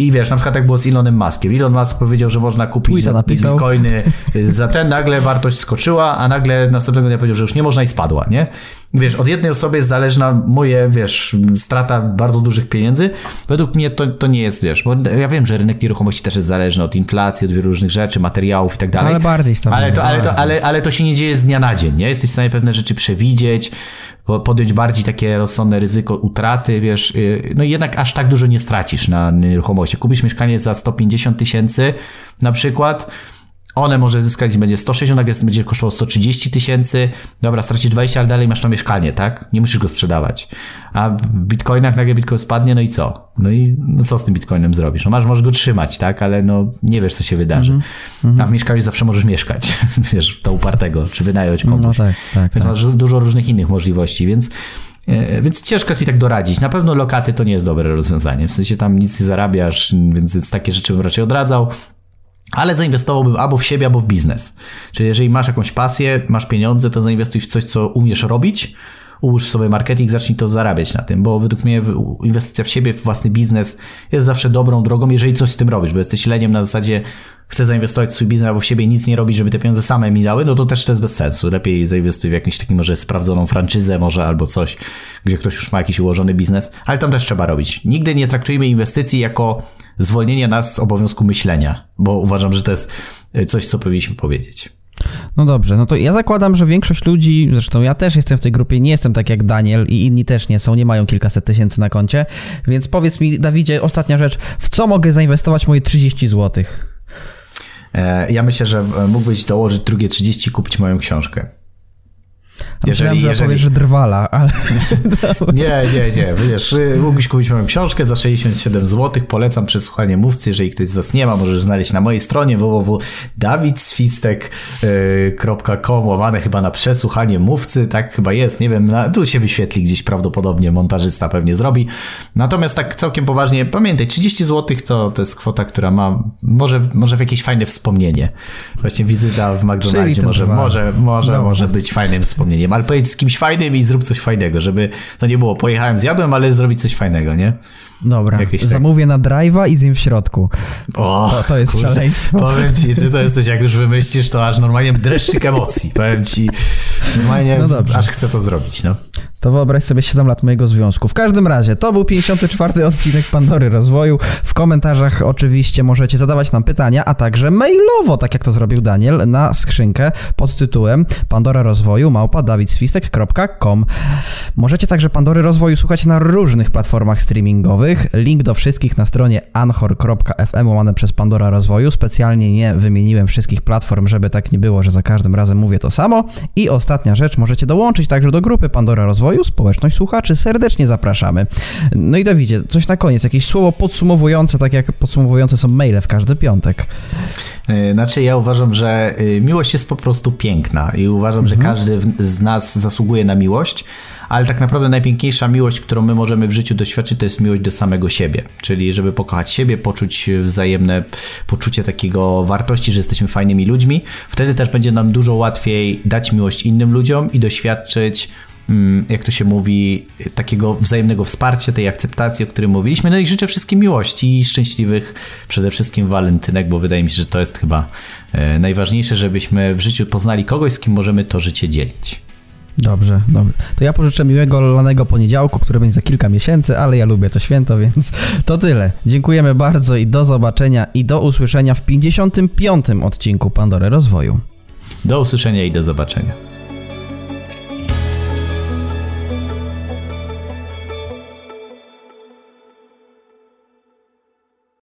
i wiesz, na przykład tak było z Elonem Muskiem. Elon Musk powiedział, że można kupić za bitcoiny za ten, nagle wartość skoczyła, a nagle następnego dnia powiedział, że już nie można i spadła, nie? Wiesz, od jednej osoby jest zależna moje, wiesz, strata bardzo dużych pieniędzy. Według mnie to, to nie jest, wiesz, bo ja wiem, że rynek nieruchomości też jest zależny od inflacji, od wielu różnych rzeczy, materiałów i tak dalej. Ale bardziej stabilny, Ale to, ale, to, ale, ale to się nie dzieje z dnia na dzień, nie? Jesteś w stanie pewne rzeczy przewidzieć, podjąć bardziej takie rozsądne ryzyko utraty, wiesz, yy, no jednak aż tak dużo nie stracisz na nieruchomości. Kupisz mieszkanie za 150 tysięcy na przykład, one może zyskać będzie 160, nagle będzie kosztowało 130 tysięcy. Dobra, stracisz 20, ale dalej masz to mieszkanie, tak? Nie musisz go sprzedawać. A w bitcoinach nagle bitcoin spadnie, no i co? No i no co z tym bitcoinem zrobisz? No masz, możesz go trzymać, tak? Ale no nie wiesz, co się wydarzy. Mm-hmm. A w mieszkaniu zawsze możesz mieszkać, wiesz, to upartego, czy wynająć komuś. No tak, tak. Więc tak. masz dużo różnych innych możliwości, więc e, więc ciężko jest mi tak doradzić. Na pewno lokaty to nie jest dobre rozwiązanie. W sensie tam nic nie zarabiasz, więc takie rzeczy bym raczej odradzał ale zainwestowałbym albo w siebie, albo w biznes. Czyli jeżeli masz jakąś pasję, masz pieniądze, to zainwestuj w coś, co umiesz robić, ułóż sobie marketing, zacznij to zarabiać na tym, bo według mnie inwestycja w siebie, w własny biznes jest zawsze dobrą drogą, jeżeli coś z tym robisz, bo jesteś leniem na zasadzie chcę zainwestować w swój biznes albo w siebie nic nie robić, żeby te pieniądze same mi dały, no to też to jest bez sensu. Lepiej zainwestuj w jakąś taki może sprawdzoną franczyzę może albo coś, gdzie ktoś już ma jakiś ułożony biznes, ale tam też trzeba robić. Nigdy nie traktujmy inwestycji jako zwolnienie nas z obowiązku myślenia, bo uważam, że to jest e, coś, co powinniśmy powiedzieć. No dobrze, no to ja zakładam, że większość ludzi, zresztą ja też jestem w tej grupie, nie jestem tak jak Daniel i inni też nie są, nie mają kilkaset tysięcy na koncie, więc powiedz mi, Dawidzie, ostatnia rzecz, w co mogę zainwestować moje 30 złotych? E, ja myślę, że mógłbyś dołożyć drugie 30 kupić moją książkę. Jeżeli, jeżeli... Powiesz, że drwala, ale... nie, nie, nie. Wiesz, mógłbyś kupić moją książkę za 67 zł. Polecam przesłuchanie mówcy. Jeżeli ktoś z was nie ma, możesz znaleźć na mojej stronie www.dawidswistek.com łamane chyba na przesłuchanie mówcy. Tak chyba jest. Nie wiem, na, tu się wyświetli gdzieś prawdopodobnie. Montażysta pewnie zrobi. Natomiast tak całkiem poważnie, pamiętaj, 30 zł to, to jest kwota, która ma może, może w jakieś fajne wspomnienie. Właśnie wizyta w McDonaldzie może, może, może, może być fajnym wspomnieniem wspomnieniem, ale pojedź z kimś fajnym i zrób coś fajnego, żeby to nie było pojechałem, zjadłem, ale zrobić coś fajnego, nie? Dobra, Jakieś zamówię tak... na drive'a i zjem w środku. O, to, to jest kurczę, szaleństwo. Powiem ci, ty to jesteś, jak już wymyślisz, to aż normalnie dreszczyk emocji. Powiem ci, normalnie no aż chcę to zrobić, no. To wyobraź sobie 7 lat mojego związku. W każdym razie, to był 54 odcinek Pandory Rozwoju. W komentarzach oczywiście możecie zadawać nam pytania, a także mailowo, tak jak to zrobił Daniel, na skrzynkę pod tytułem Pandora Rozwoju małpa dawidswistek.com. Możecie także Pandory Rozwoju słuchać na różnych platformach streamingowych. Link do wszystkich na stronie anchor.fm łamane przez Pandora Rozwoju. Specjalnie nie wymieniłem wszystkich platform, żeby tak nie było, że za każdym razem mówię to samo. I ostatnia rzecz, możecie dołączyć także do grupy Pandora Rozwoju rozwoju, społeczność słuchaczy serdecznie zapraszamy. No i Dawidzie, coś na koniec, jakieś słowo podsumowujące, tak jak podsumowujące są maile w każdy piątek. E, znaczy ja uważam, że e, miłość jest po prostu piękna i uważam, mhm. że każdy z nas zasługuje na miłość, ale tak naprawdę najpiękniejsza miłość, którą my możemy w życiu doświadczyć, to jest miłość do samego siebie. Czyli żeby pokochać siebie, poczuć wzajemne poczucie takiego wartości, że jesteśmy fajnymi ludźmi. Wtedy też będzie nam dużo łatwiej dać miłość innym ludziom i doświadczyć jak to się mówi, takiego wzajemnego wsparcia, tej akceptacji, o której mówiliśmy. No i życzę wszystkim miłości i szczęśliwych przede wszystkim walentynek, bo wydaje mi się, że to jest chyba e, najważniejsze, żebyśmy w życiu poznali kogoś, z kim możemy to życie dzielić. Dobrze, dobrze. To ja pożyczę miłego lanego poniedziałku, który będzie za kilka miesięcy, ale ja lubię to święto, więc to tyle. Dziękujemy bardzo i do zobaczenia i do usłyszenia w 55. odcinku Pandory Rozwoju. Do usłyszenia i do zobaczenia.